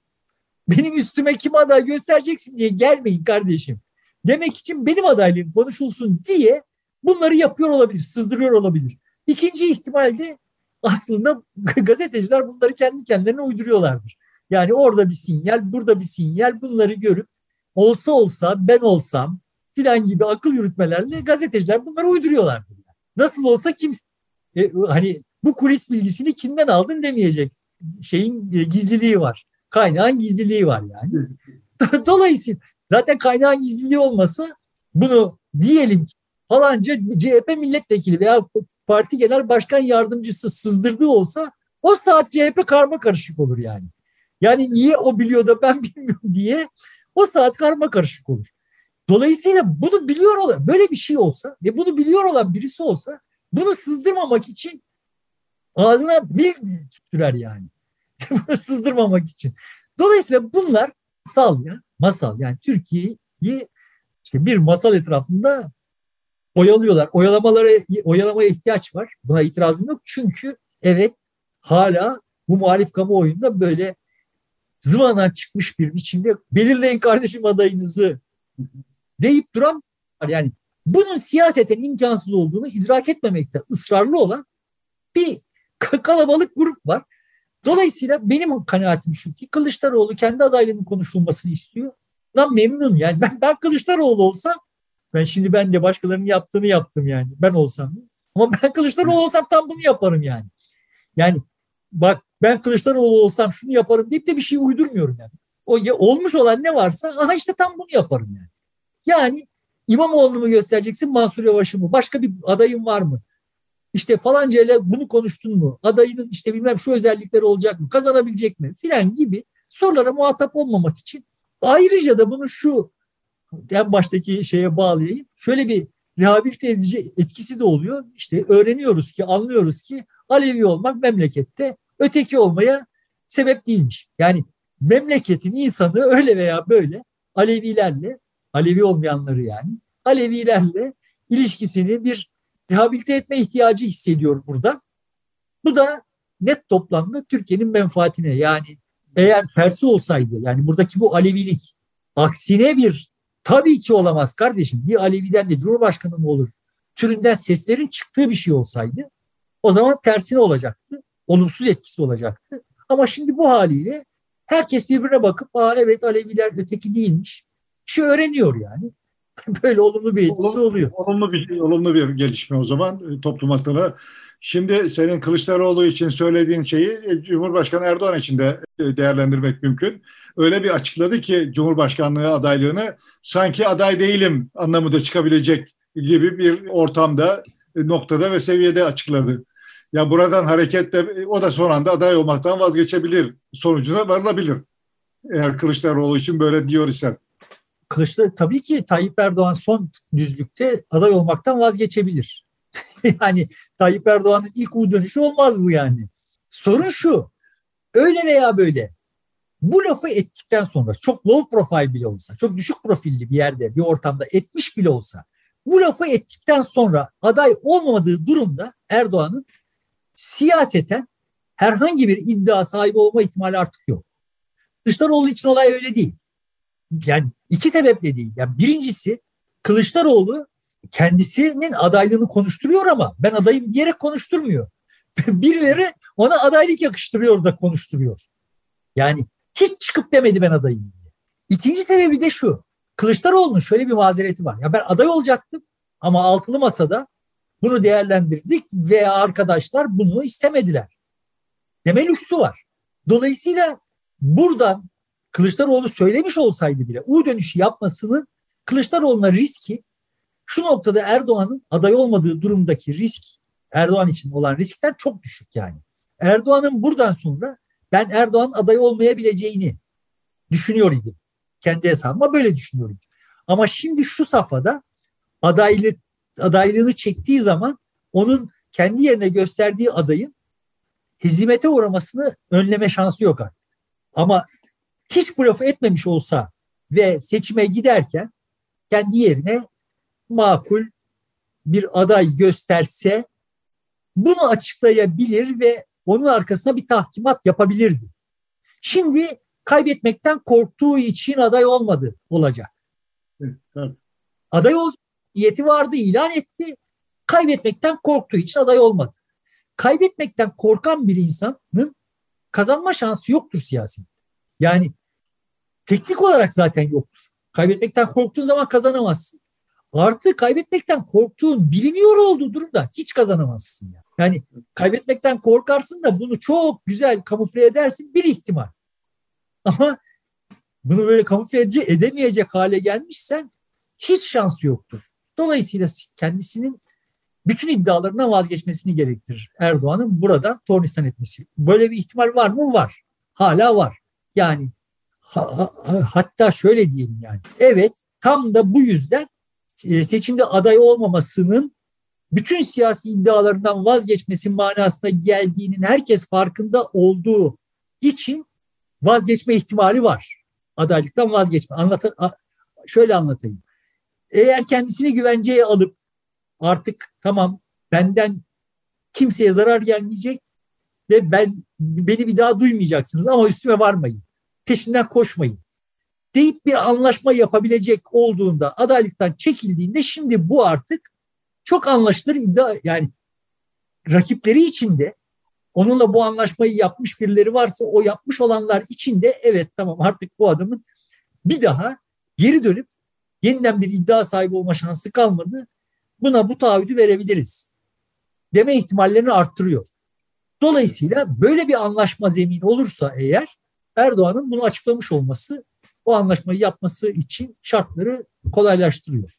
Benim üstüme kim aday göstereceksin diye gelmeyin kardeşim. Demek için benim adaylığım konuşulsun diye bunları yapıyor olabilir, sızdırıyor olabilir. İkinci ihtimalde aslında gazeteciler bunları kendi kendilerine uyduruyorlardır. Yani orada bir sinyal, burada bir sinyal bunları görüp olsa olsa ben olsam filan gibi akıl yürütmelerle gazeteciler bunları uyduruyorlardır. Nasıl olsa kimse e, hani bu kulis bilgisini kimden aldın demeyecek şeyin e, gizliliği var. Kaynağın gizliliği var yani. Dolayısıyla zaten kaynağın gizliliği olmasa bunu diyelim ki falanca CHP milletvekili veya parti genel başkan yardımcısı sızdırdığı olsa o saat CHP karma karışık olur yani. Yani niye o biliyor da ben bilmiyorum diye o saat karma karışık olur. Dolayısıyla bunu biliyor olan böyle bir şey olsa ve bunu biliyor olan birisi olsa bunu sızdırmamak için ağzına bir sürer yani. bunu sızdırmamak için. Dolayısıyla bunlar masal ya masal yani Türkiye'yi işte bir masal etrafında oyalıyorlar. Oyalamalara oyalamaya ihtiyaç var. Buna itirazım yok. Çünkü evet hala bu muhalif kamuoyunda böyle zıvana çıkmış bir biçimde belirleyin kardeşim adayınızı deyip duran yani bunun siyaseten imkansız olduğunu idrak etmemekte ısrarlı olan bir kalabalık grup var. Dolayısıyla benim kanaatim şu ki Kılıçdaroğlu kendi adaylığının konuşulmasını istiyor. Lan memnun yani ben, ben Kılıçdaroğlu olsam ben şimdi ben de başkalarının yaptığını yaptım yani. Ben olsam. Ama ben Kılıçdaroğlu olsam tam bunu yaparım yani. Yani bak ben Kılıçdaroğlu olsam şunu yaparım deyip de bir şey uydurmuyorum yani. O ya, olmuş olan ne varsa aha işte tam bunu yaparım yani. Yani İmamoğlu'nu mu göstereceksin Mansur Yavaş'ı mı? Başka bir adayın var mı? İşte falanca ile bunu konuştun mu? Adayının işte bilmem şu özellikleri olacak mı? Kazanabilecek mi? Filan gibi sorulara muhatap olmamak için ayrıca da bunu şu en baştaki şeye bağlayayım. Şöyle bir rehabilite edici etkisi de oluyor. İşte öğreniyoruz ki, anlıyoruz ki Alevi olmak memlekette öteki olmaya sebep değilmiş. Yani memleketin insanı öyle veya böyle Alevilerle, Alevi olmayanları yani, Alevilerle ilişkisini bir rehabilite etme ihtiyacı hissediyor burada. Bu da net toplamda Türkiye'nin menfaatine yani eğer tersi olsaydı yani buradaki bu Alevilik aksine bir tabii ki olamaz kardeşim bir Alevi'den de Cumhurbaşkanı mı olur türünden seslerin çıktığı bir şey olsaydı o zaman tersine olacaktı. Olumsuz etkisi olacaktı. Ama şimdi bu haliyle herkes birbirine bakıp Aa, evet Aleviler öteki değilmiş. Şey öğreniyor yani. Böyle olumlu bir etkisi oluyor. Olumlu bir, olumlu bir gelişme o zaman e, toplum adına. Şimdi senin Kılıçdaroğlu için söylediğin şeyi e, Cumhurbaşkanı Erdoğan için de e, değerlendirmek mümkün. Öyle bir açıkladı ki Cumhurbaşkanlığı adaylığını sanki aday değilim anlamında çıkabilecek gibi bir ortamda, noktada ve seviyede açıkladı. Ya buradan hareketle o da son anda aday olmaktan vazgeçebilir sonucuna varılabilir. Eğer Kılıçdaroğlu için böyle diyor isen. Kılıçdaroğlu tabii ki Tayyip Erdoğan son düzlükte aday olmaktan vazgeçebilir. yani Tayyip Erdoğan'ın ilk U dönüşü olmaz bu yani. Sorun şu. Öyle veya böyle bu lafı ettikten sonra çok low profile bile olsa, çok düşük profilli bir yerde, bir ortamda etmiş bile olsa bu lafı ettikten sonra aday olmadığı durumda Erdoğan'ın siyaseten herhangi bir iddia sahibi olma ihtimali artık yok. Kılıçdaroğlu için olay öyle değil. Yani iki sebeple değil. Yani birincisi Kılıçdaroğlu kendisinin adaylığını konuşturuyor ama ben adayım diyerek konuşturmuyor. Birileri ona adaylık yakıştırıyor da konuşturuyor. Yani hiç çıkıp demedi ben adayım diye. İkinci sebebi de şu. Kılıçdaroğlu'nun şöyle bir mazereti var. Ya ben aday olacaktım ama altılı masada bunu değerlendirdik ve arkadaşlar bunu istemediler. Deme lüksü var. Dolayısıyla buradan Kılıçdaroğlu söylemiş olsaydı bile U dönüşü yapmasının Kılıçdaroğlu'na riski şu noktada Erdoğan'ın aday olmadığı durumdaki risk Erdoğan için olan riskten çok düşük yani. Erdoğan'ın buradan sonra ben Erdoğan aday olmayabileceğini düşünüyor idim. Kendi hesabıma böyle düşünüyorum. Ama şimdi şu safhada adaylık adaylığını çektiği zaman onun kendi yerine gösterdiği adayın hizmete uğramasını önleme şansı yok artık. Ama hiç bu lafı etmemiş olsa ve seçime giderken kendi yerine makul bir aday gösterse bunu açıklayabilir ve onun arkasına bir tahkimat yapabilirdi. Şimdi kaybetmekten korktuğu için aday olmadı olacak. Evet, Aday olacak niyeti vardı ilan etti. Kaybetmekten korktuğu için aday olmadı. Kaybetmekten korkan bir insanın kazanma şansı yoktur siyasi. Yani teknik olarak zaten yoktur. Kaybetmekten korktuğun zaman kazanamazsın. Artı kaybetmekten korktuğun biliniyor olduğu durumda hiç kazanamazsın. Yani. yani kaybetmekten korkarsın da bunu çok güzel kamufle edersin bir ihtimal. Ama bunu böyle kamufle edemeyecek hale gelmişsen hiç şansı yoktur. Dolayısıyla kendisinin bütün iddialarından vazgeçmesini gerektirir Erdoğan'ın burada tornistan etmesi. Böyle bir ihtimal var mı? Var. Hala var. Yani ha, ha, hatta şöyle diyelim yani. Evet tam da bu yüzden e, seçimde aday olmamasının bütün siyasi iddialarından vazgeçmesi manasına geldiğinin herkes farkında olduğu için vazgeçme ihtimali var. Adaylıktan vazgeçme. Anlat şöyle anlatayım. Eğer kendisini güvenceye alıp artık tamam benden kimseye zarar gelmeyecek ve ben beni bir daha duymayacaksınız ama üstüme varmayın. Peşinden koşmayın. Deyip bir anlaşma yapabilecek olduğunda adaylıktan çekildiğinde şimdi bu artık çok anlaşılır iddia yani rakipleri içinde onunla bu anlaşmayı yapmış birileri varsa o yapmış olanlar içinde evet tamam artık bu adamın bir daha geri dönüp yeniden bir iddia sahibi olma şansı kalmadı. Buna bu taahhüdü verebiliriz. Deme ihtimallerini arttırıyor. Dolayısıyla böyle bir anlaşma zemini olursa eğer Erdoğan'ın bunu açıklamış olması o anlaşmayı yapması için şartları kolaylaştırıyor.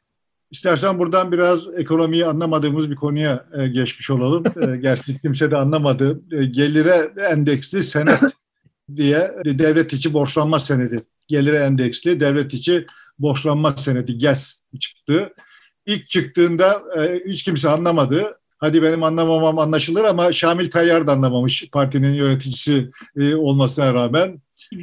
İstersen buradan biraz ekonomiyi anlamadığımız bir konuya e, geçmiş olalım. E, gerçi kimse de anlamadı. E, gelire endeksli senet diye devlet içi borçlanma senedi. Gelire endeksli devlet içi borçlanma senedi GES çıktı. İlk çıktığında e, hiç kimse anlamadı. Hadi benim anlamamam anlaşılır ama Şamil Tayyar da anlamamış partinin yöneticisi e, olmasına rağmen.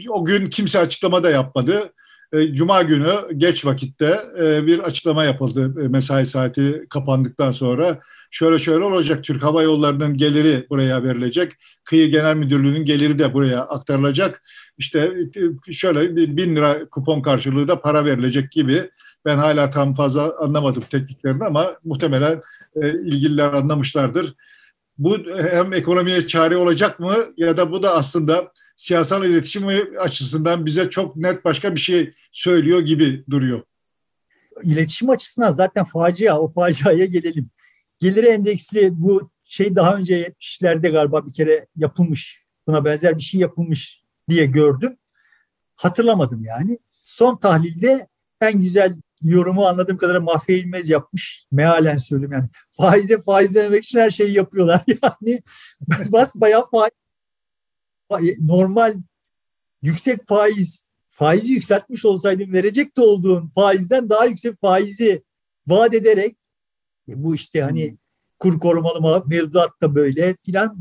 O gün kimse açıklama da yapmadı. E, Cuma günü geç vakitte e, bir açıklama yapıldı e, mesai saati kapandıktan sonra. Şöyle şöyle olacak Türk Hava Yolları'nın geliri buraya verilecek. Kıyı Genel Müdürlüğü'nün geliri de buraya aktarılacak. İşte şöyle bin lira kupon karşılığı da para verilecek gibi. Ben hala tam fazla anlamadım tekniklerini ama muhtemelen ilgililer anlamışlardır. Bu hem ekonomiye çare olacak mı ya da bu da aslında siyasal iletişim açısından bize çok net başka bir şey söylüyor gibi duruyor. İletişim açısından zaten facia, o faciaya gelelim. Geliri endeksli bu şey daha önce 70'lerde galiba bir kere yapılmış. Buna benzer bir şey yapılmış diye gördüm. Hatırlamadım yani. Son tahlilde en güzel yorumu anladığım kadarıyla Mahfiye yapmış. Mealen söyleyeyim yani. Faize faiz demek için her şeyi yapıyorlar. Yani bas bayağı faiz normal yüksek faiz faizi yükseltmiş olsaydın verecek de olduğun faizden daha yüksek faizi vaat ederek e, bu işte hani kur korumalı mevduat da böyle filan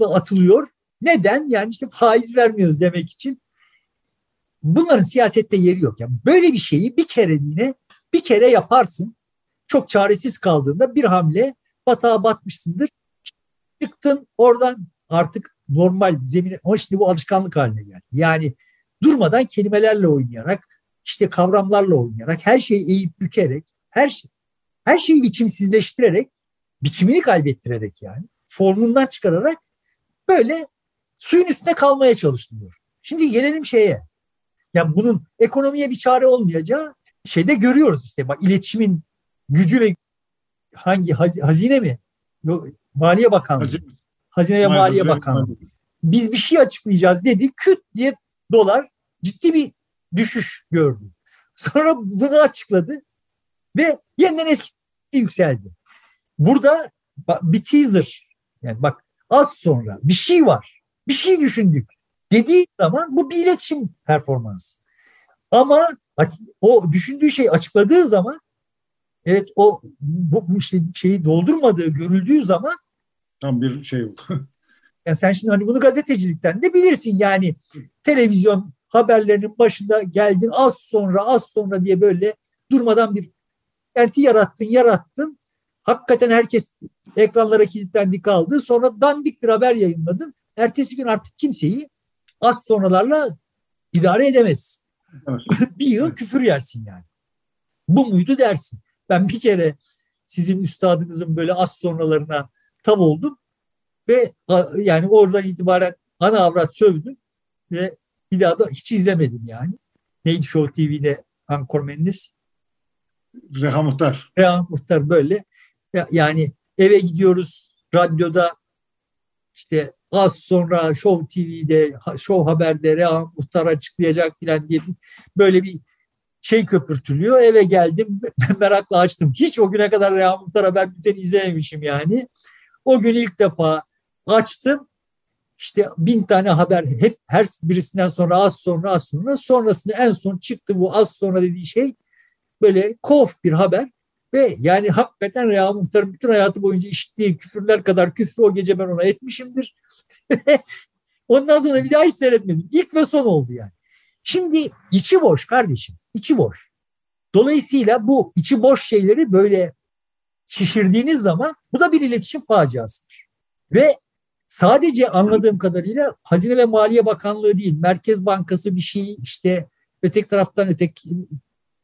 atılıyor. Neden? Yani işte faiz vermiyoruz demek için. Bunların siyasette yeri yok. Yani böyle bir şeyi bir kere yine bir kere yaparsın. Çok çaresiz kaldığında bir hamle batağa batmışsındır. Çıktın oradan artık normal zemine ama şimdi bu alışkanlık haline geldi. Yani durmadan kelimelerle oynayarak işte kavramlarla oynayarak her şeyi eğip bükerek her şey, her şeyi biçimsizleştirerek biçimini kaybettirerek yani formundan çıkararak böyle suyun üstünde kalmaya çalışılıyor. Şimdi gelelim şeye. Yani bunun ekonomiye bir çare olmayacağı şeyde görüyoruz işte bak iletişimin gücü ve hangi hazine mi? Maliye Bakanlığı. Hazine, Hazine ve Maliye Bakanlığı. Biz bir şey açıklayacağız dedi. Küt diye dolar ciddi bir düşüş gördü. Sonra bunu açıkladı ve yeniden eskisi yükseldi. Burada bir teaser yani bak az sonra bir şey var. Bir şey düşündük. Dediği zaman bu bir iletişim performansı. Ama o düşündüğü şey açıkladığı zaman evet o bu, bu işte şeyi doldurmadığı görüldüğü zaman tam bir şey oldu. yani sen şimdi hani bunu gazetecilikten de bilirsin yani televizyon haberlerinin başında geldin az sonra az sonra diye böyle durmadan bir enti yarattın yarattın. Hakikaten herkes ekranlara kilitlendi kaldı. Sonra dandik bir haber yayınladın. Ertesi gün artık kimseyi az sonralarla idare edemezsin. Evet. bir yıl küfür yersin yani. Bu muydu dersin. Ben bir kere sizin üstadınızın böyle az sonralarına tav oldum ve yani oradan itibaren ana avrat sövdüm ve bir daha da hiç izlemedim yani. Neydi Show TV'de ankormeniniz? Reha Muhtar. Reha Muhtar böyle. Yani eve gidiyoruz radyoda işte az sonra Show TV'de, Show Haber'de Reha Muhtar açıklayacak filan diye böyle bir şey köpürtülüyor. Eve geldim merakla açtım. Hiç o güne kadar Reha Muhtar Haber bülteni izlememişim yani. O gün ilk defa açtım. İşte bin tane haber hep her birisinden sonra az sonra az sonra sonrasında en son çıktı bu az sonra dediği şey böyle kof bir haber ve yani hakikaten Reha Muhtar'ın bütün hayatı boyunca işittiği küfürler kadar küfrü o gece ben ona etmişimdir. Ondan sonra bir daha hiç seyretmedim. İlk ve son oldu yani. Şimdi içi boş kardeşim. içi boş. Dolayısıyla bu içi boş şeyleri böyle şişirdiğiniz zaman bu da bir iletişim faciasıdır. Ve sadece anladığım kadarıyla Hazine ve Maliye Bakanlığı değil, Merkez Bankası bir şey işte öteki taraftan öteki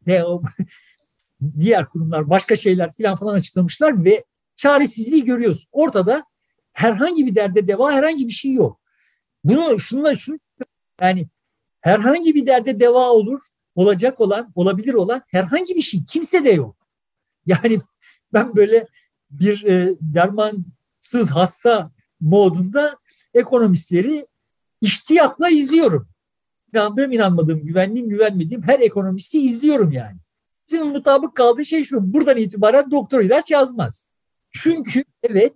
ne o diğer kurumlar başka şeyler filan falan açıklamışlar ve çaresizliği görüyorsun. Ortada herhangi bir derde deva herhangi bir şey yok. Bunu şunla şunu yani herhangi bir derde deva olur, olacak olan, olabilir olan herhangi bir şey kimse de yok. Yani ben böyle bir e, dermansız hasta modunda ekonomistleri iştiyakla izliyorum. İnandığım inanmadığım, güvendiğim güvenmediğim her ekonomisti izliyorum yani. Sizin mutabık kaldığı şey şu, buradan itibaren doktor ilaç yazmaz. Çünkü evet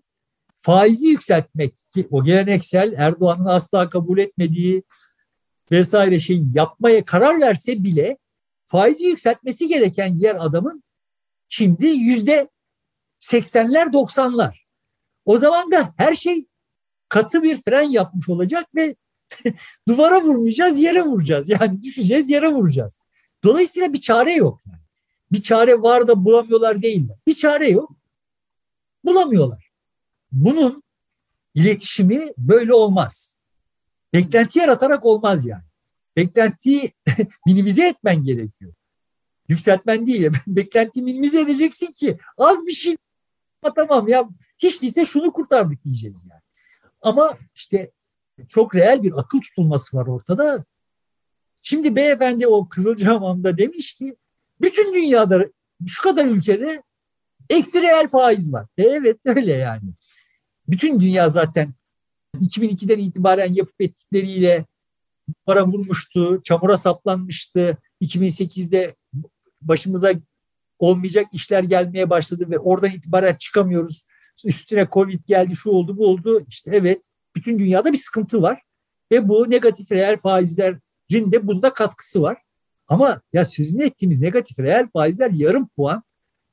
faizi yükseltmek ki o geleneksel Erdoğan'ın asla kabul etmediği vesaire şey yapmaya karar verse bile faizi yükseltmesi gereken yer adamın şimdi yüzde seksenler doksanlar. O zaman da her şey katı bir fren yapmış olacak ve duvara vurmayacağız yere vuracağız. Yani düşeceğiz yere vuracağız. Dolayısıyla bir çare yok. Yani. Bir çare var da bulamıyorlar değil mi? Bir çare yok. Bulamıyorlar. Bunun iletişimi böyle olmaz. Beklenti yaratarak olmaz yani. Beklentiyi minimize etmen gerekiyor. Yükseltmen değil. Beklentiyi minimize edeceksin ki az bir şey tamam ya hiç değilse şunu kurtardık diyeceğiz yani. Ama işte çok reel bir akıl tutulması var ortada. Şimdi beyefendi o Kızılcahamam'da demiş ki bütün dünyada şu kadar ülkede eksi reel faiz var. E evet öyle yani. Bütün dünya zaten 2002'den itibaren yapıp ettikleriyle para vurmuştu, çamura saplanmıştı. 2008'de başımıza olmayacak işler gelmeye başladı ve oradan itibaren çıkamıyoruz. Üstüne Covid geldi, şu oldu, bu oldu. İşte evet, bütün dünyada bir sıkıntı var. Ve bu negatif reel faizlerin de bunda katkısı var. Ama ya sözünü ettiğimiz negatif reel faizler yarım puan,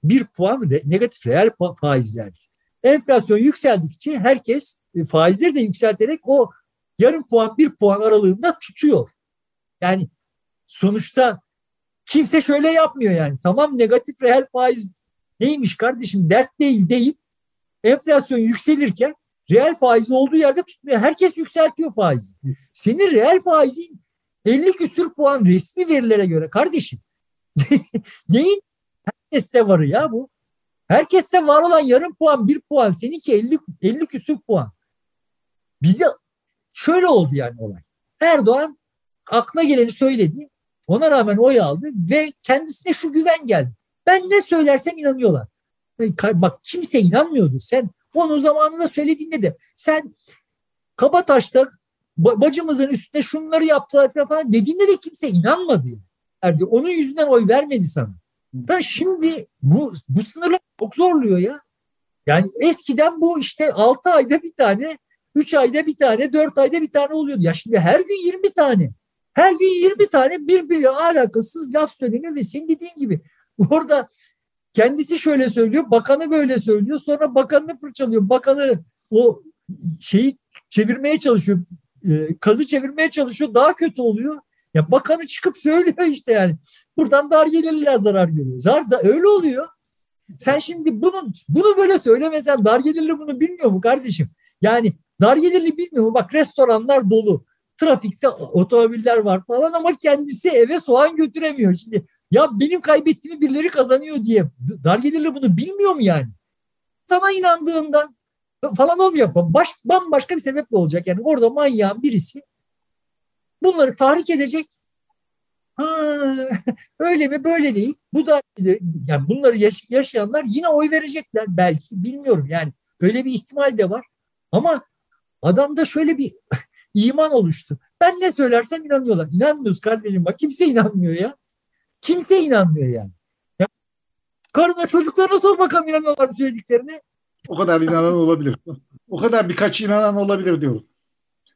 bir puan negatif reel faizler. Enflasyon yükseldikçe herkes e, faizleri de yükselterek o yarım puan bir puan aralığında tutuyor. Yani sonuçta kimse şöyle yapmıyor yani. Tamam negatif reel faiz neymiş kardeşim dert değil deyip enflasyon yükselirken reel faiz olduğu yerde tutmuyor. Herkes yükseltiyor faizi. Senin reel faizin 50 küsür puan resmi verilere göre kardeşim. Neyin herkeste varı ya bu? Herkeste var olan yarım puan, bir puan. Seninki 50, 50 küsür puan. Bize şöyle oldu yani olay. Erdoğan aklına geleni söyledi. Ona rağmen oy aldı ve kendisine şu güven geldi. Ben ne söylersem inanıyorlar. Bak kimse inanmıyordu. Sen onu zamanında söylediğinde de sen Kabataş'ta bacımızın üstüne şunları yaptılar falan dediğinde de kimse inanmadı. Yani. Onun yüzünden oy vermedi sana. Da şimdi bu, bu sınırlar çok zorluyor ya. Yani eskiden bu işte 6 ayda bir tane, 3 ayda bir tane, 4 ayda bir tane oluyordu. Ya şimdi her gün 20 tane. Her gün 20 tane birbiriyle alakasız laf söyleniyor ve senin dediğin gibi orada kendisi şöyle söylüyor, bakanı böyle söylüyor. Sonra bakanını fırçalıyor. Bakanı o şeyi çevirmeye çalışıyor. E, kazı çevirmeye çalışıyor. Daha kötü oluyor. Ya bakanı çıkıp söylüyor işte yani. Buradan dar gelirliler zarar görüyor. Zar da öyle oluyor. Sen şimdi bunu bunu böyle söylemesen dar gelirli bunu bilmiyor mu kardeşim? Yani dar gelirli bilmiyor mu? Bak restoranlar dolu. Trafikte otomobiller var falan ama kendisi eve soğan götüremiyor. Şimdi ya benim kaybettiğimi birileri kazanıyor diye dar gelirli bunu bilmiyor mu yani? Sana inandığından falan olmuyor. Baş, bambaşka bir sebeple olacak. Yani orada manyağın birisi bunları tahrik edecek. Ha, öyle mi böyle değil. Bu da yani bunları yaş- yaşayanlar yine oy verecekler belki bilmiyorum yani öyle bir ihtimal de var. Ama adamda şöyle bir iman oluştu. Ben ne söylersem inanıyorlar. İnanmıyoruz kardeşim bak kimse inanmıyor ya. Kimse inanmıyor yani. Ya, karına çocuklarına sor bakalım inanıyorlar söylediklerine. O kadar inanan olabilir. O kadar birkaç inanan olabilir diyorum.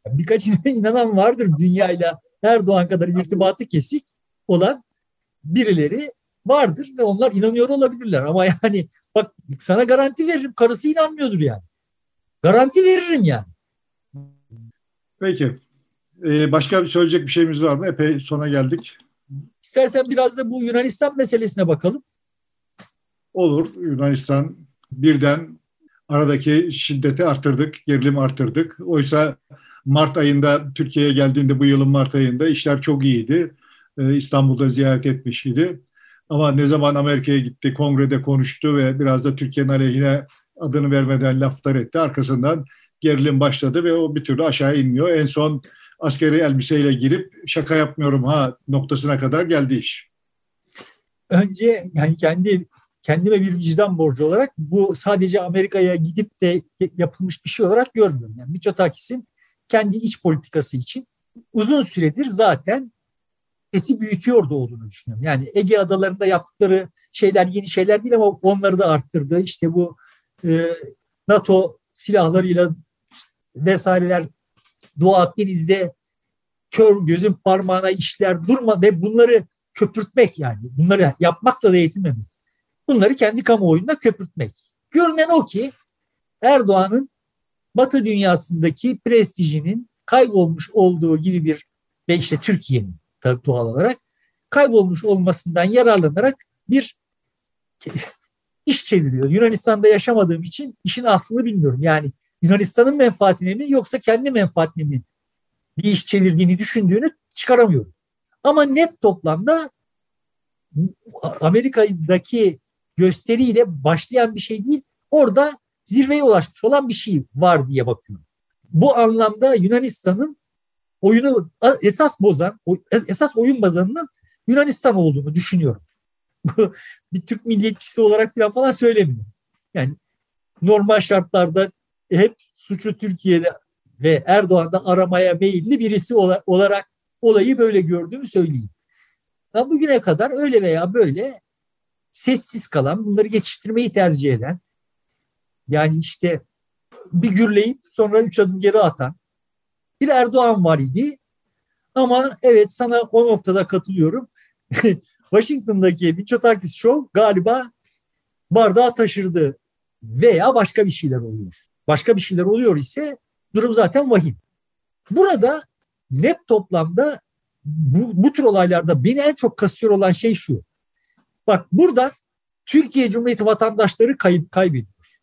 Birkaç inanan vardır dünyayla Erdoğan kadar irtibatı kesik olan birileri vardır ve onlar inanıyor olabilirler. Ama yani bak sana garanti veririm karısı inanmıyordur yani. Garanti veririm yani. Peki. Ee, başka bir söyleyecek bir şeyimiz var mı? Epey sona geldik. İstersen biraz da bu Yunanistan meselesine bakalım. Olur. Yunanistan birden aradaki şiddeti arttırdık, gerilim arttırdık. Oysa Mart ayında Türkiye'ye geldiğinde bu yılın Mart ayında işler çok iyiydi. Ee, İstanbul'da ziyaret etmiş idi. Ama ne zaman Amerika'ya gitti, kongrede konuştu ve biraz da Türkiye'nin aleyhine adını vermeden laflar etti. Arkasından gerilim başladı ve o bir türlü aşağı inmiyor. En son askeri elbiseyle girip şaka yapmıyorum ha noktasına kadar geldi iş. Önce yani kendi kendime bir vicdan borcu olarak bu sadece Amerika'ya gidip de yapılmış bir şey olarak görmüyorum. Yani Mitsotakis'in kendi iç politikası için uzun süredir zaten sesi büyütüyordu olduğunu düşünüyorum. Yani Ege adalarında yaptıkları şeyler yeni şeyler değil ama onları da arttırdı. İşte bu e, NATO silahlarıyla vesaireler Doğu Akdeniz'de kör gözün parmağına işler durma ve bunları köpürtmek yani. Bunları yapmakla da yetinmemek. Bunları kendi kamuoyunda köpürtmek. Görünen o ki Erdoğan'ın Batı dünyasındaki prestijinin kaybolmuş olduğu gibi bir ve işte Türkiye'nin tabii doğal olarak kaybolmuş olmasından yararlanarak bir iş çeviriyor. Yunanistan'da yaşamadığım için işin aslını bilmiyorum. Yani Yunanistan'ın menfaatine mi yoksa kendi menfaatine mi bir iş çevirdiğini düşündüğünü çıkaramıyorum. Ama net toplamda Amerika'daki gösteriyle başlayan bir şey değil. Orada zirveye ulaşmış olan bir şey var diye bakıyorum. Bu anlamda Yunanistan'ın oyunu esas bozan, esas oyun bazanının Yunanistan olduğunu düşünüyorum. bir Türk milliyetçisi olarak falan falan söylemiyorum. Yani normal şartlarda hep suçu Türkiye'de ve Erdoğan'da aramaya meyilli birisi olarak olayı böyle gördüğümü söyleyeyim. Ben bugüne kadar öyle veya böyle sessiz kalan, bunları geçiştirmeyi tercih eden, yani işte bir gürleyip sonra üç adım geri atan bir Erdoğan var idi. Ama evet sana o noktada katılıyorum. Washington'daki Mitsotakis Show galiba bardağı taşırdı veya başka bir şeyler oluyor. Başka bir şeyler oluyor ise durum zaten vahim. Burada net toplamda bu, bu tür olaylarda beni en çok kasıyor olan şey şu. Bak burada Türkiye Cumhuriyeti vatandaşları kayıp kaybediyor.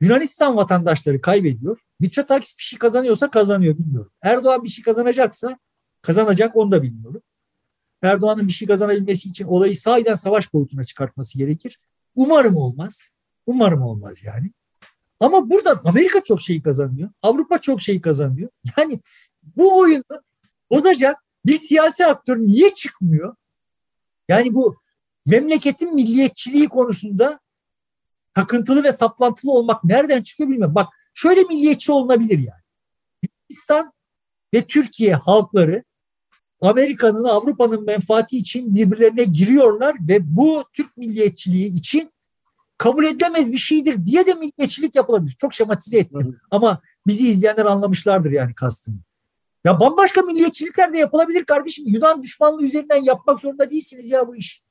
Yunanistan vatandaşları kaybediyor. Mitsotakis bir şey kazanıyorsa kazanıyor bilmiyorum. Erdoğan bir şey kazanacaksa kazanacak onu da bilmiyorum. Erdoğan'ın bir şey kazanabilmesi için olayı sahiden savaş boyutuna çıkartması gerekir. Umarım olmaz. Umarım olmaz yani. Ama burada Amerika çok şey kazanıyor. Avrupa çok şey kazanıyor. Yani bu oyunu bozacak bir siyasi aktör niye çıkmıyor? Yani bu memleketin milliyetçiliği konusunda takıntılı ve saplantılı olmak nereden çıkıyor bilmiyorum. Bak şöyle milliyetçi olunabilir yani. Yunanistan ve Türkiye halkları Amerika'nın, Avrupa'nın menfaati için birbirlerine giriyorlar ve bu Türk milliyetçiliği için kabul edilemez bir şeydir diye de milliyetçilik yapılabilir. Çok şematize ettim. Ama bizi izleyenler anlamışlardır yani kastımı. Ya bambaşka milliyetçilikler de yapılabilir kardeşim. Yunan düşmanlığı üzerinden yapmak zorunda değilsiniz ya bu iş.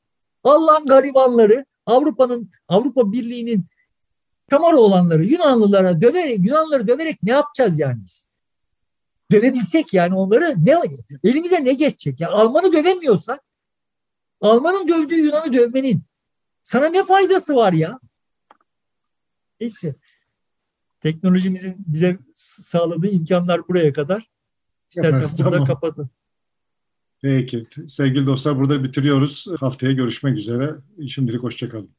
Allah'ın garibanları Avrupa'nın Avrupa Birliği'nin Kamara olanları Yunanlılara döverek Yunanlıları döverek ne yapacağız yani biz? Dövebilsek yani onları ne elimize ne geçecek? Ya Almanı dövemiyorsak Almanın dövdüğü Yunan'ı dövmenin sana ne faydası var ya? Neyse. Teknolojimizin bize sağladığı imkanlar buraya kadar. İstersen evet, burada tamam. kapatın. Peki. Sevgili dostlar burada bitiriyoruz. Haftaya görüşmek üzere. Şimdilik hoşçakalın.